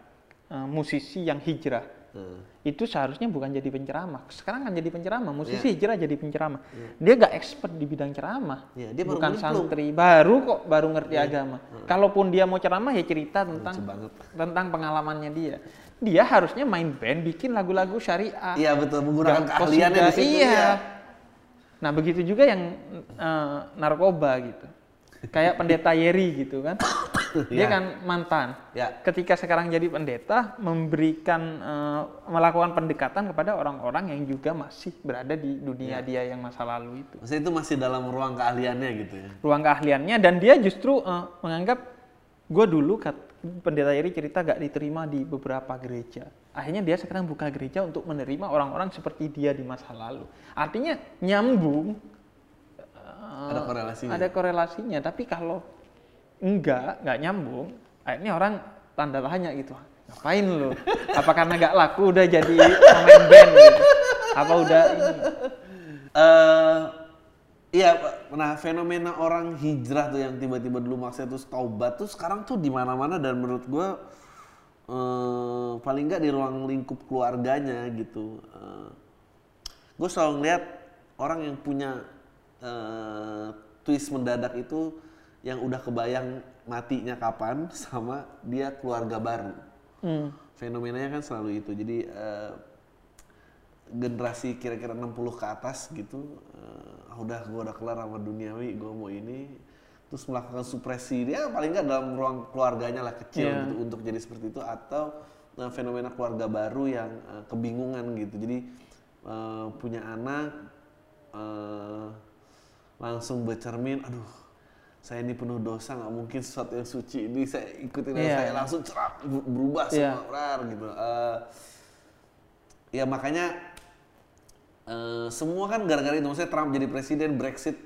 eh, musisi yang hijrah Nah, itu seharusnya bukan jadi penceramah. Sekarang kan jadi penceramah, musisi Iya. hijrah jadi penceramah. Dia gak expert di bidang ceramah, Iya, dia baru bukan nyemplung. santri, baru kok baru ngerti agama. Kalaupun dia mau ceramah ya cerita tentang tentang pengalamannya dia. Dia harusnya main band, bikin lagu-lagu syariah. Iya betul, menggunakan keahliannya di situ Iya. ya. Nah begitu juga yang eh, narkoba gitu. Kayak pendeta Yeri gitu kan. Dia Iya. kan mantan. Ya. Ketika sekarang jadi pendeta, memberikan eh, melakukan pendekatan kepada orang-orang yang juga masih berada di dunia Ya. dia yang masa lalu itu. Maksudnya itu masih dalam ruang keahliannya gitu ya. Ruang keahliannya dan dia justru eh, menganggap gue dulu kat, pendeta Yeri cerita gak diterima di beberapa gereja. Akhirnya dia sekarang buka gereja untuk menerima orang-orang seperti dia di masa lalu. Artinya nyambung eh, Ada korelasinya. ada korelasinya tapi kalau enggak nggak nyambung akhirnya orang tanda tanya gitu ngapain lo apa karena nggak laku udah jadi pemain band gitu? Apa udah ini? Eh iya, nah fenomena orang hijrah tuh yang tiba-tiba dulu maksudnya terus taubat tuh sekarang tuh di mana-mana dan menurut gua eh paling nggak di ruang lingkup keluarganya gitu. Eh, gue selalu ngeliat orang yang punya eh, twist mendadak itu yang udah kebayang matinya kapan sama dia keluarga baru. Hmm. Fenomenanya kan selalu itu. Jadi eh, generasi kira-kira 60 ke atas gitu eh, ah, udah gua udah kelar sama duniawi gua mau ini terus melakukan supresi dia paling nggak dalam ruang keluarganya lah kecil Iya. gitu untuk jadi seperti itu atau eh, fenomena keluarga baru yang eh, kebingungan gitu jadi eh, punya anak eh, langsung bercermin aduh saya ini penuh dosa nggak mungkin sesuatu yang suci ini saya ikutin Iya. saya langsung cerak berubah Iya. semua rar, gitu Eh, ya makanya eh, semua kan gara-gara itu maksudnya Trump jadi presiden Brexit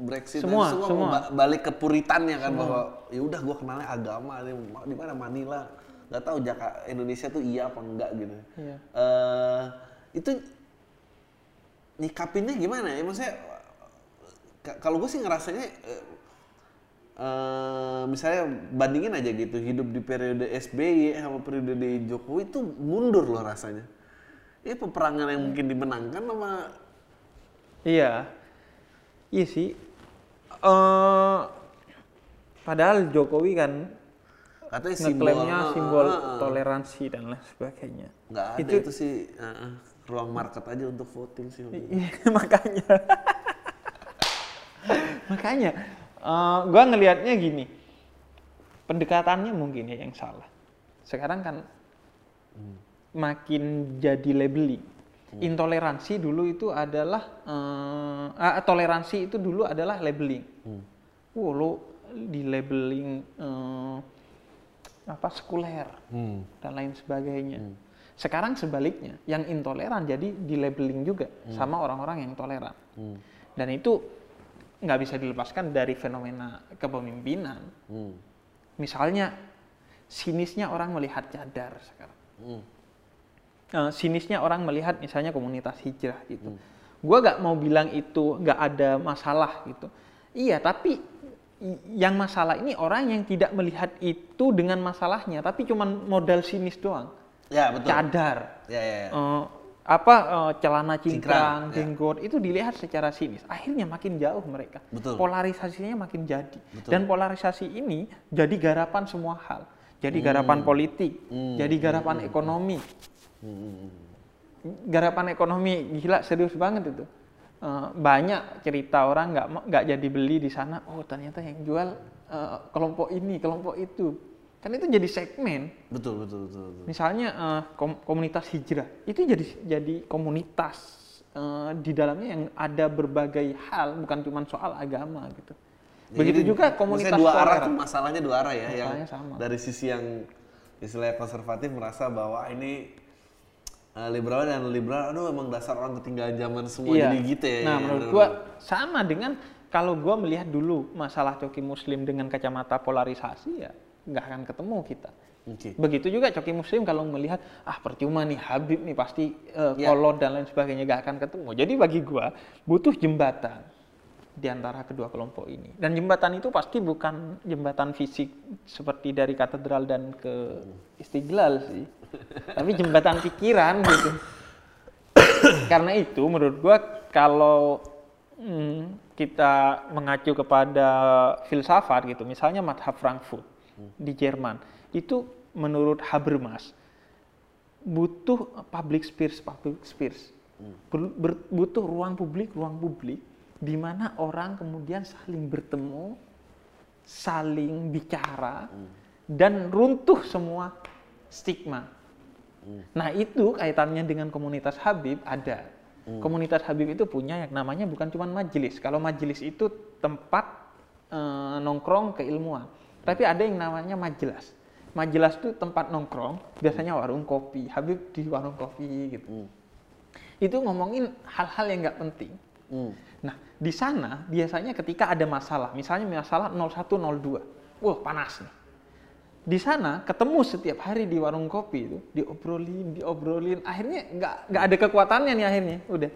Brexit Semua, semua, semua. ba- balik ke puritannya kan bahwa ya udah gua kenalnya agama di mana Manila nggak tahu Jakarta Indonesia tuh iya apa enggak gitu Iya. Eh, itu nyikapinnya gimana ya maksudnya ka- kalau gue sih ngerasanya eh, eh, misalnya bandingin aja gitu hidup di periode SBY sama periode Jokowi itu mundur loh rasanya ini peperangan yang mungkin dimenangkan sama Iya, iya sih. Eh, padahal Jokowi kan katanya simbol ngeklaimnya ah, simbol ah, ah. toleransi dan lain sebagainya. nggak ada Itu- itu, sih ah, ruang market aja untuk voting sih Iya, makanya. makanya, eh, gua ngelihatnya gini, pendekatannya mungkin ya yang salah. Sekarang kan makin jadi labeling. Intoleransi dulu itu adalah, eh, ah, toleransi itu dulu adalah labeling. Wow, lo di labeling eh, apa sekuler Hmm. dan lain sebagainya. Sekarang sebaliknya, yang intoleran jadi di labeling juga sama orang-orang yang toleran. Hmm. Dan itu nggak bisa dilepaskan dari fenomena kepemimpinan. Hmm. Misalnya, sinisnya orang melihat cadar sekarang. Hmm. Eh, sinisnya orang melihat misalnya komunitas hijrah gitu. Gua nggak mau bilang itu nggak ada masalah gitu. Iya, tapi yang masalah ini orang yang tidak melihat itu dengan masalahnya, tapi cuman modal sinis doang. ya betul Cadar, ya ya, ya. eh, apa eh, celana Cingkrang, ya. jenggot itu dilihat secara sinis. Akhirnya makin jauh mereka. Betul. Polarisasinya makin jadi. Betul. Dan polarisasi ini jadi garapan semua hal. Jadi garapan politik, Hmm. jadi garapan ekonomi. Hmm. garapan ekonomi gila serius banget itu. Eh, banyak cerita orang nggak nggak jadi beli di sana. Oh ternyata yang jual eh, kelompok ini, kelompok itu. Kan itu jadi segmen. Betul, betul, betul. betul. Misalnya eh, kom- komunitas hijrah itu jadi jadi komunitas eh, di dalamnya yang ada berbagai hal bukan cuma soal agama gitu. Begitu Jadi, juga komunitas dua arah tuh masalahnya dua arah ya. yang sama. dari sisi yang istilahnya konservatif merasa bahwa ini eh, liberal dan liberal, aduh emang dasar orang ketinggalan zaman semua jadi gitu ya. Nah, ya, menurut gua sama dengan kalau gua melihat dulu masalah coki muslim dengan kacamata polarisasi ya nggak akan ketemu kita. Oke. Begitu juga coki muslim kalau melihat ah percuma nih Habib nih pasti eh, Ya. kolot dan lain sebagainya nggak akan ketemu. Jadi bagi gua butuh jembatan di antara kedua kelompok ini. Dan jembatan itu pasti bukan jembatan fisik seperti dari katedral dan ke Istiqlal sih. Tapi jembatan pikiran gitu. Karena itu menurut gua kalau hmm, kita mengacu kepada filsafat gitu, misalnya Madhab Frankfurt di Jerman, itu menurut Habermas butuh public space, public space, Ber- ber- butuh ruang publik, ruang publik di mana orang kemudian saling bertemu, saling bicara, dan runtuh semua stigma. Nah itu kaitannya dengan komunitas Habib ada. Komunitas Habib itu punya yang namanya bukan cuma majelis. Kalau majelis itu tempat eh, nongkrong keilmuan. Tapi ada yang namanya majelis. Majelis itu tempat nongkrong, biasanya warung kopi. Habib di warung kopi gitu. Itu ngomongin hal-hal yang nggak penting. Hmm. Nah, di sana biasanya ketika ada masalah, misalnya masalah 0102, wah panas nih. Di sana ketemu setiap hari di warung kopi itu, diobrolin, diobrolin, akhirnya nggak nggak ada kekuatannya nih akhirnya, udah.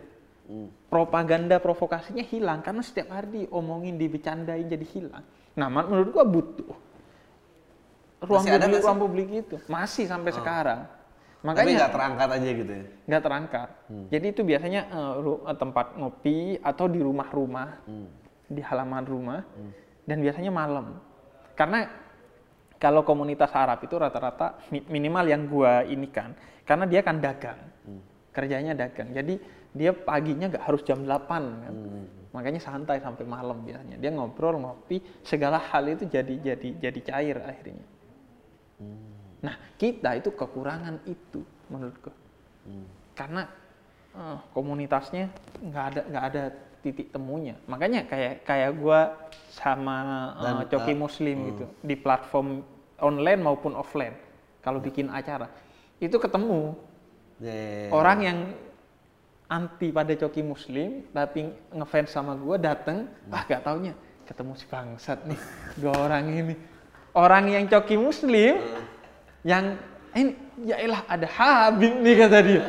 Propaganda provokasinya hilang karena setiap hari diomongin, dibecandain jadi hilang. Nah, menurut gua butuh ruang Masih publik, sih? ruang publik itu masih sampai sekarang. Tapi Makanya nggak terangkat aja gitu ya. nggak terangkat. Jadi itu biasanya eh, tempat ngopi atau di rumah-rumah, di halaman rumah, dan biasanya malam. Karena kalau komunitas Arab itu rata-rata mi- minimal yang gua ini kan, karena dia kan dagang, kerjanya dagang. Jadi dia paginya nggak harus jam 8 kan. Makanya santai sampai malam biasanya. Dia ngobrol, ngopi, segala hal itu jadi jadi jadi cair akhirnya. Nah, kita itu kekurangan itu menurutku. Karena eh, komunitasnya nggak ada nggak ada titik temunya. Makanya kayak kayak gua sama Dan, Coki eh, Muslim gitu di platform online maupun offline. Kalau bikin acara itu ketemu ya. orang yang anti pada Coki Muslim tapi ngefans sama gua dateng, ah gak taunya ketemu si bangsat nih dua orang ini. Orang yang Coki Muslim yang ini ya elah ada Habib nih kata dia.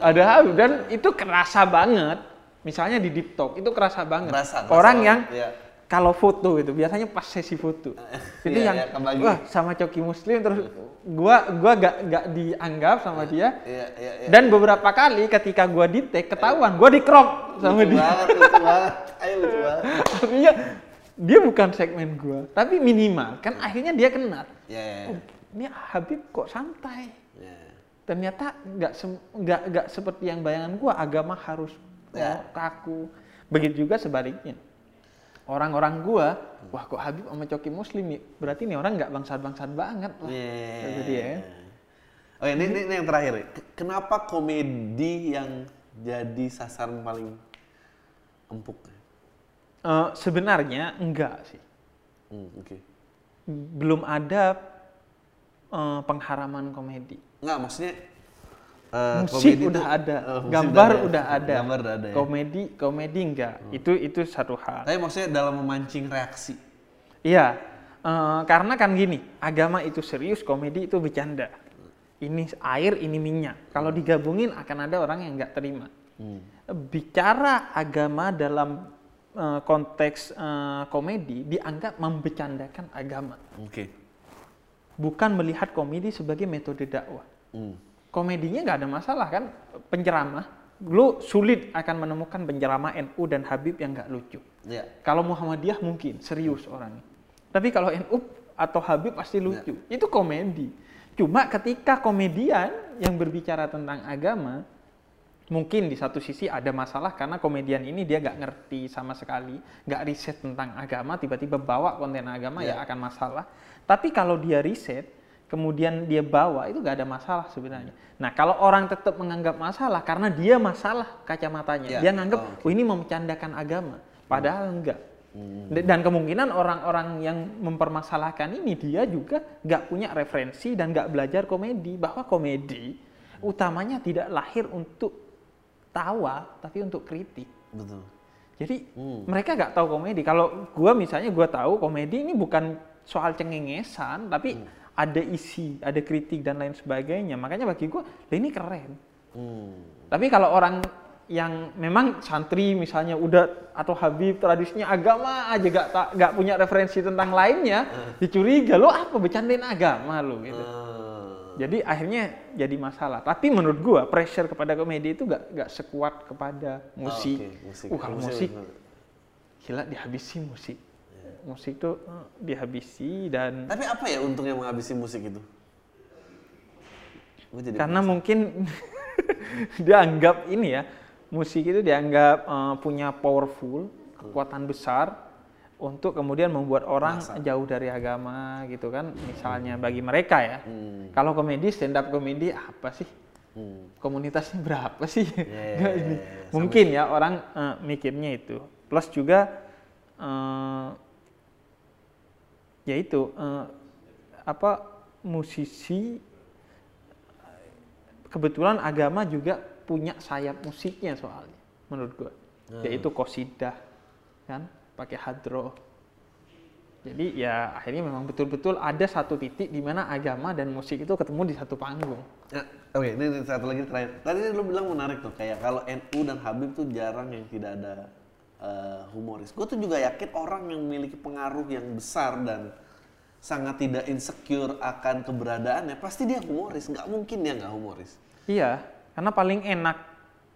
Ada Habib dan itu kerasa banget. Misalnya di Deep Talk itu kerasa banget. Kerasa, kerasa orang banget, yang iya. Kalau foto itu biasanya pas sesi foto. itu Iya, yang iya, kebagi. wah sama Coki Muslim terus gua gua gak gak dianggap sama dia. Iya, iya, iya. Dan beberapa kali ketika gua di tag ketahuan, gua di crop sama lucu dia. banget, lucu banget. Ayo lucu banget. Artinya dia bukan segmen gua, tapi minimal kan akhirnya dia kenal. Ya, ya, ya. Oh, ini Habib kok santai. Ya. Ternyata nggak nggak nggak seperti yang bayangan gua agama harus oh, kaku. Begitu juga sebaliknya. Orang-orang gua, wah kok Habib sama Coki Muslim nih, berarti nih orang nggak bangsat-bangsat banget lah. Iya. Kata dia ya. Oh ini, ini, ini yang terakhir. ya. Kenapa komedi yang jadi sasaran paling empuk? Eh, sebenarnya enggak sih. Hmm, Oke. belum ada eh, pengharaman komedi. Enggak, maksudnya eh, musik komedi udah itu- ada, eh, musik gambar udah ada, Gambar udah ada ya. komedi komedi enggak. Itu itu satu hal. Tapi maksudnya dalam memancing reaksi. Iya, eh, karena kan gini, agama itu serius, komedi itu bercanda. Ini air, ini minyak. Kalau digabungin akan ada orang yang nggak terima. Hmm. Bicara agama dalam eh, konteks eh, komedi dianggap membecandakan agama, Oke. bukan melihat komedi sebagai metode dakwah. Hmm. Komedinya nggak ada masalah kan? Penceramah. Lu sulit akan menemukan penceramah NU dan Habib yang nggak lucu. Ya. kalau Muhammadiyah mungkin serius orangnya. Tapi kalau NU atau Habib pasti lucu. Itu komedi. Cuma ketika komedian yang berbicara tentang agama mungkin di satu sisi ada masalah karena komedian ini dia nggak ngerti sama sekali, nggak riset tentang agama, tiba-tiba bawa konten agama ya Ya. akan masalah. Tapi kalau dia riset, kemudian dia bawa itu nggak ada masalah sebenarnya. Nah kalau orang tetap menganggap masalah karena dia masalah kacamatanya, Ya. dia nganggap Oh, oke. oh ini memencandakan agama, padahal enggak. Hmm. Dan kemungkinan orang-orang yang mempermasalahkan ini dia juga nggak punya referensi dan nggak belajar komedi bahwa komedi utamanya tidak lahir untuk tawa tapi untuk kritik. Betul. Jadi Hmm. mereka nggak tahu komedi. Kalau gua misalnya gua tahu komedi ini bukan soal cengengesan tapi Hmm. Ada isi, ada kritik dan lain sebagainya. Makanya bagi gua "Lah ini keren. Hmm. Tapi kalau orang yang memang santri misalnya udah atau Habib tradisinya agama aja gak, ta- gak punya referensi tentang lainnya, dicuriga lo apa bercandain agama lo gitu. Ah. Jadi akhirnya jadi masalah. Tapi menurut gua pressure kepada komedi itu gak, gak sekuat kepada musik. Ah, oke, musik. Uh kalau Musik musik gila dihabisi musik. Musik tuh eh, dihabisi dan Tapi apa ya untungnya menghabisi musik itu? Jadi karena mungkin dianggap ini ya musik itu dianggap eh, punya powerful kekuatan besar untuk kemudian membuat orang jauh dari agama gitu kan misalnya bagi mereka ya Hmm. kalau komedi stand up komedi apa sih Hmm. komunitasnya berapa sih Ya, Nggak ini. mungkin ya orang eh, mikirnya itu plus juga eh, ya itu eh, apa musisi kebetulan agama juga punya sayap musiknya soalnya menurut gua. Yaitu kosidah kan pakai hadroh jadi ya akhirnya memang betul-betul ada satu titik di mana agama dan musik itu ketemu di satu panggung. Ya, oke, ini, ini satu lagi terakhir. Tadi lu bilang menarik tuh, kayak kalau NU dan Habib tuh jarang yang tidak ada eh, humoris. Gue tuh juga yakin orang yang memiliki pengaruh yang besar dan sangat tidak insecure akan keberadaannya, pasti dia humoris. Nggak mungkin dia nggak humoris. Iya, karena paling enak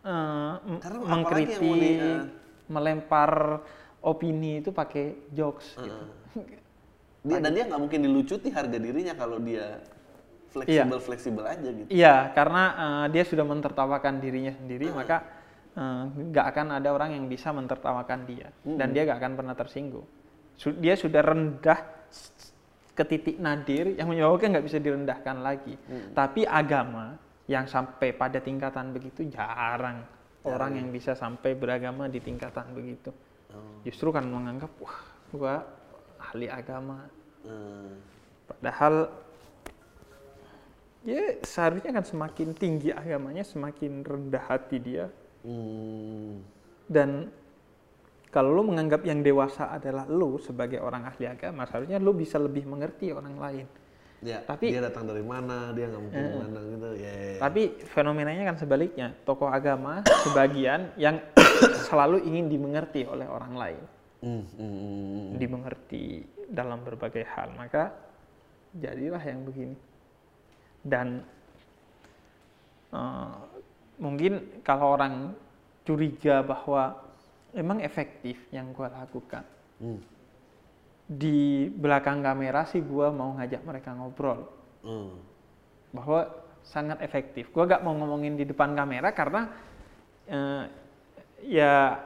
m- Karena yang mengkritik, di, eh, melempar opini itu pakai jokes gitu. Dia, dan dia nggak mungkin dilucuti harga dirinya kalau dia fleksibel fleksibel aja gitu. Iya, karena eh, dia sudah mentertawakan dirinya sendiri, maka eh, nggak akan ada orang yang bisa mentertawakan dia, dan dia nggak akan pernah tersinggung. Su- Dia sudah rendah ke titik nadir yang menyebabkan nggak bisa direndahkan lagi. Tapi agama yang sampai pada tingkatan begitu jarang orang yang bisa sampai beragama di tingkatan begitu. Justru kan menganggap wah, gua ahli agama, Eh, Padahal ya seharusnya kan semakin tinggi agamanya semakin rendah hati dia hmm, dan kalau lo menganggap yang dewasa adalah lo sebagai orang ahli agama seharusnya lo bisa lebih mengerti orang lain. ya, Tapi- dia datang dari mana, dia nggak mungkin mana gitu. Ya, ya, ya. Tapi fenomenanya kan sebaliknya tokoh agama sebagian yang selalu ingin dimengerti oleh orang lain, Hmm, hmm, dimengerti dalam berbagai hal maka jadilah yang begini. Dan eh, mungkin kalau orang curiga bahwa memang efektif yang gue lakukan Hmm, di belakang kamera sih gue mau ngajak mereka ngobrol hmm. bahwa sangat efektif. Gue gak mau ngomongin di depan kamera karena eh, ya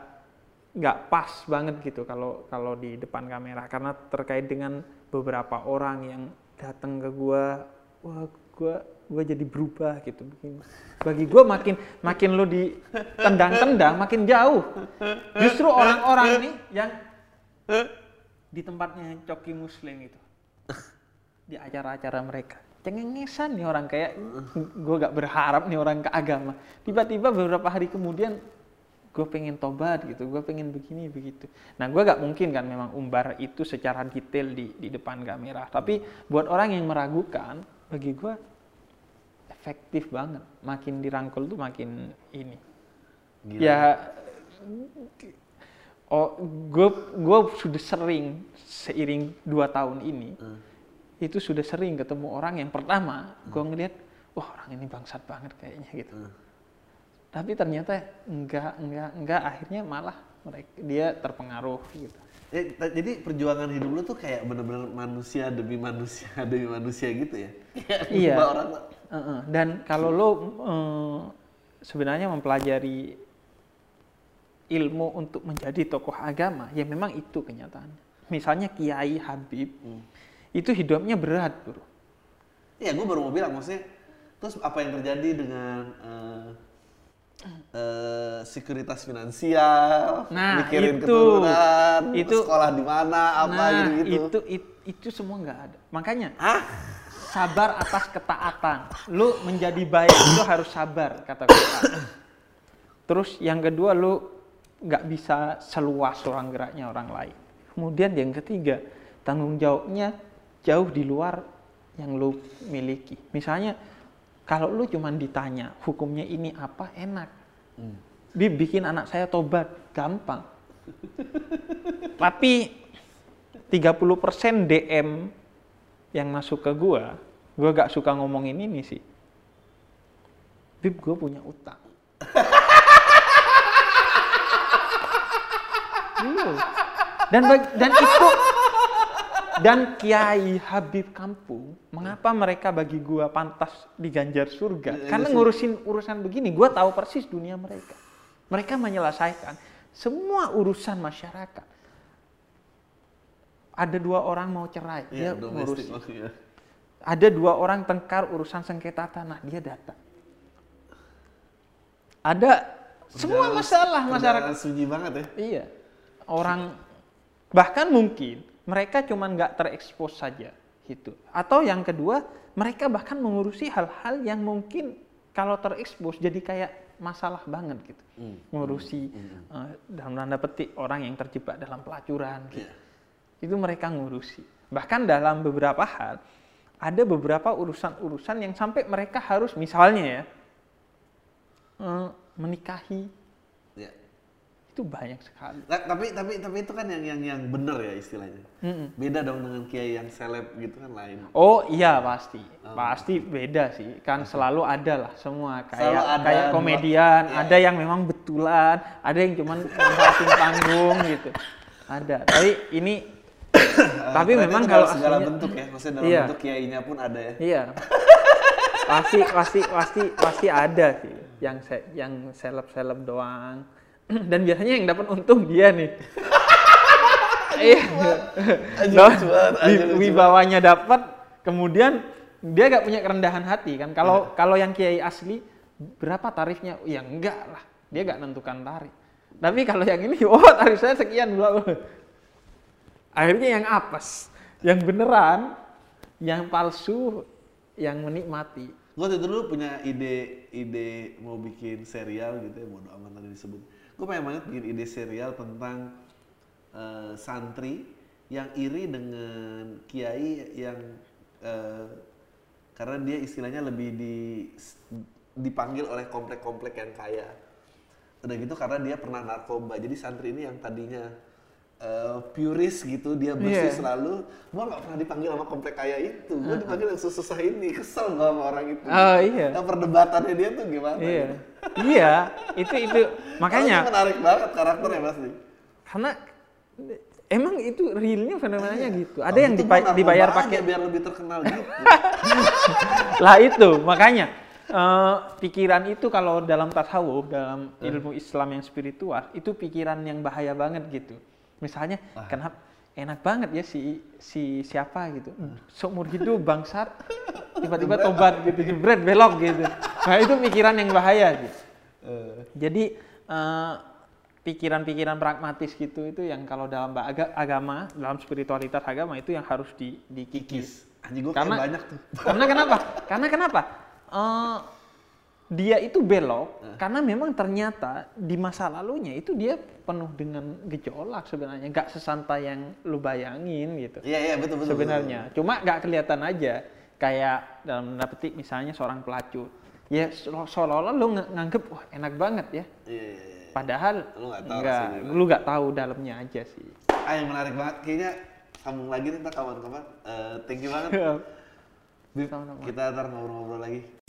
nggak pas banget gitu kalau kalau di depan kamera karena terkait dengan beberapa orang yang datang ke gue, wah gue gue jadi berubah gitu. Bagi gue makin makin lo ditendang-tendang makin jauh. Justru orang-orang nih yang di tempatnya coki muslim itu. Di acara-acara mereka. Cengengesan nih orang kayak gue gak berharap nih orang ke agama. Tiba-tiba beberapa hari kemudian gue pengen tobat gitu gue pengen begini begitu. Nah gue gak mungkin kan memang umbar itu secara detail di di depan kamera. Tapi buat orang yang meragukan bagi gue efektif banget. Makin dirangkul tuh makin ini. Gila. ya oh gue gue sudah sering seiring dua tahun ini itu sudah sering ketemu orang yang pertama gue ngeliat wah orang ini bangsat banget kayaknya gitu. Tapi ternyata enggak enggak enggak. Akhirnya malah mereka dia terpengaruh gitu. Eh, ta- jadi perjuangan hidup lu tuh kayak bener-bener manusia demi manusia demi manusia gitu ya? Iya. ngubah dan kalau lo eh, sebenarnya mempelajari ilmu untuk menjadi tokoh agama, ya memang itu kenyataannya. Misalnya Kiai Habib, itu hidupnya berat, bro. Iya, gue baru mau bilang maksudnya. Terus apa yang terjadi dengan eh, eh, sekuritas finansial, Nah, mikirin itu. keturunan, Itu. sekolah di mana, apa nah, gitu-gitu. itu, itu itu semua nggak ada. Makanya Hah? Sabar atas ketaatan. Lu menjadi baik itu harus sabar kata Quran. Terus yang kedua lu nggak bisa seluas orang geraknya orang lain. Kemudian yang ketiga tanggung jawabnya jauh di luar yang lu miliki. Misalnya kalau lu cuma ditanya hukumnya ini apa enak. Bib bikin anak saya tobat gampang. Tapi 30% DM yang masuk ke gua, gua gak suka ngomongin ini sih. Bib, gua punya utang. Iya. Dan dan itu dan Kiai Habib Kampung, mengapa mereka bagi gua pantas diganjar surga? Karena ngurusin urusan begini, gua tahu persis dunia mereka. Mereka menyelesaikan semua urusan masyarakat. Ada dua orang mau cerai, Iya, dia maksudnya. Ada dua orang tengkar urusan sengketa tanah, dia datang. Ada semua masalah masyarakat. sunyi banget ya. Iya, orang bahkan mungkin mereka cuma nggak terekspos saja gitu. Atau yang kedua, mereka bahkan mengurusi hal-hal yang mungkin kalau terekspos jadi kayak masalah banget gitu. Hmm. Ngurusi eh, dalam tanda petik orang yang terjebak dalam pelacuran gitu. Iya. Itu mereka ngurusi. Bahkan dalam beberapa hal ada beberapa urusan-urusan yang sampai mereka harus misalnya ya eh, menikahi Iya. itu banyak sekali. Nah, tapi tapi tapi itu kan yang yang yang bener ya istilahnya. Mm-mm. Beda dong dengan kiai yang seleb gitu kan lain. Oh iya pasti, Oh. pasti beda sih. Kan selalu ada lah semua kayak Selalu ada kayak dua- komedian, iya. ada yang memang betulan, ada yang cuman panggung gitu. Ada. Tapi ini tapi memang itu kalau segala aslinya- bentuk ya, maksudnya dalam Iya. bentuk kiainya pun ada ya. Iya. pasti pasti pasti pasti ada sih yang se- yang seleb-seleb doang. Dan biasanya yang dapat untung dia nih. Iya. Wibawanya dapat, kemudian dia gak punya kerendahan hati kan. Kalau kalau yang kiai asli berapa tarifnya? Ya enggak lah, dia gak nentukan tarif. Tapi kalau yang ini, oh tarif saya sekian bla. Akhirnya yang apes, yang beneran, yang palsu, yang menikmati. Gue tuh dulu punya ide ide mau bikin serial gitu ya, bodo amat tadi disebut. Gue pengen banget bikin ide serial tentang eh, santri yang iri dengan kiai yang eh, karena dia istilahnya lebih di dipanggil oleh komplek-komplek yang kaya. Udah gitu karena dia pernah narkoba. Jadi santri ini yang tadinya eh, puris gitu, dia bersih Iya. selalu. Gua nggak pernah dipanggil sama komplek kaya itu. Gua dipanggil yang susah ini. Kesel gua sama orang itu. Oh iya. Nah, perdebatannya dia tuh gimana? Iya. iya, itu itu makanya Makanya menarik banget karakternya pasti. karena emang itu realnya fenomenanya gitu. Ada Kalau yang gitu dipa- dibayar pakai biar lebih terkenal gitu. lah itu makanya eh, pikiran itu kalau dalam tasawuf dalam Eh. ilmu Islam yang spiritual itu pikiran yang bahaya banget gitu misalnya kenapa? Enak banget ya si si siapa gitu. Seumur hidup bangsat. Tiba-tiba tobat gitu jebret belok gitu. Nah itu pikiran yang bahaya gitu Eh, jadi eh, pikiran-pikiran pragmatis gitu itu yang kalau dalam aga- agama dalam spiritualitas agama itu yang harus di, dikikis. Anjing Karena- banyak tuh. karena kenapa? Karena kenapa? Eh, dia itu belok karena memang ternyata di masa lalunya itu dia penuh dengan gejolak sebenarnya, nggak sesantai yang lu bayangin gitu. Iya iya betul betul. sebenarnya, cuma nggak kelihatan aja. Kayak dalam tanda petik misalnya seorang pelacur, ya se- seolah-olah lu ng- nganggep wah enak banget ya. betul. Iya iya. Padahal Lu nggak tahu nggak, rasanya. lu nggak tahu dalamnya aja sih. Ah yang menarik banget kayaknya sambung lagi nih kawan-kawan. Eh, thank you banget. Kita ntar ngobrol-ngobrol lagi.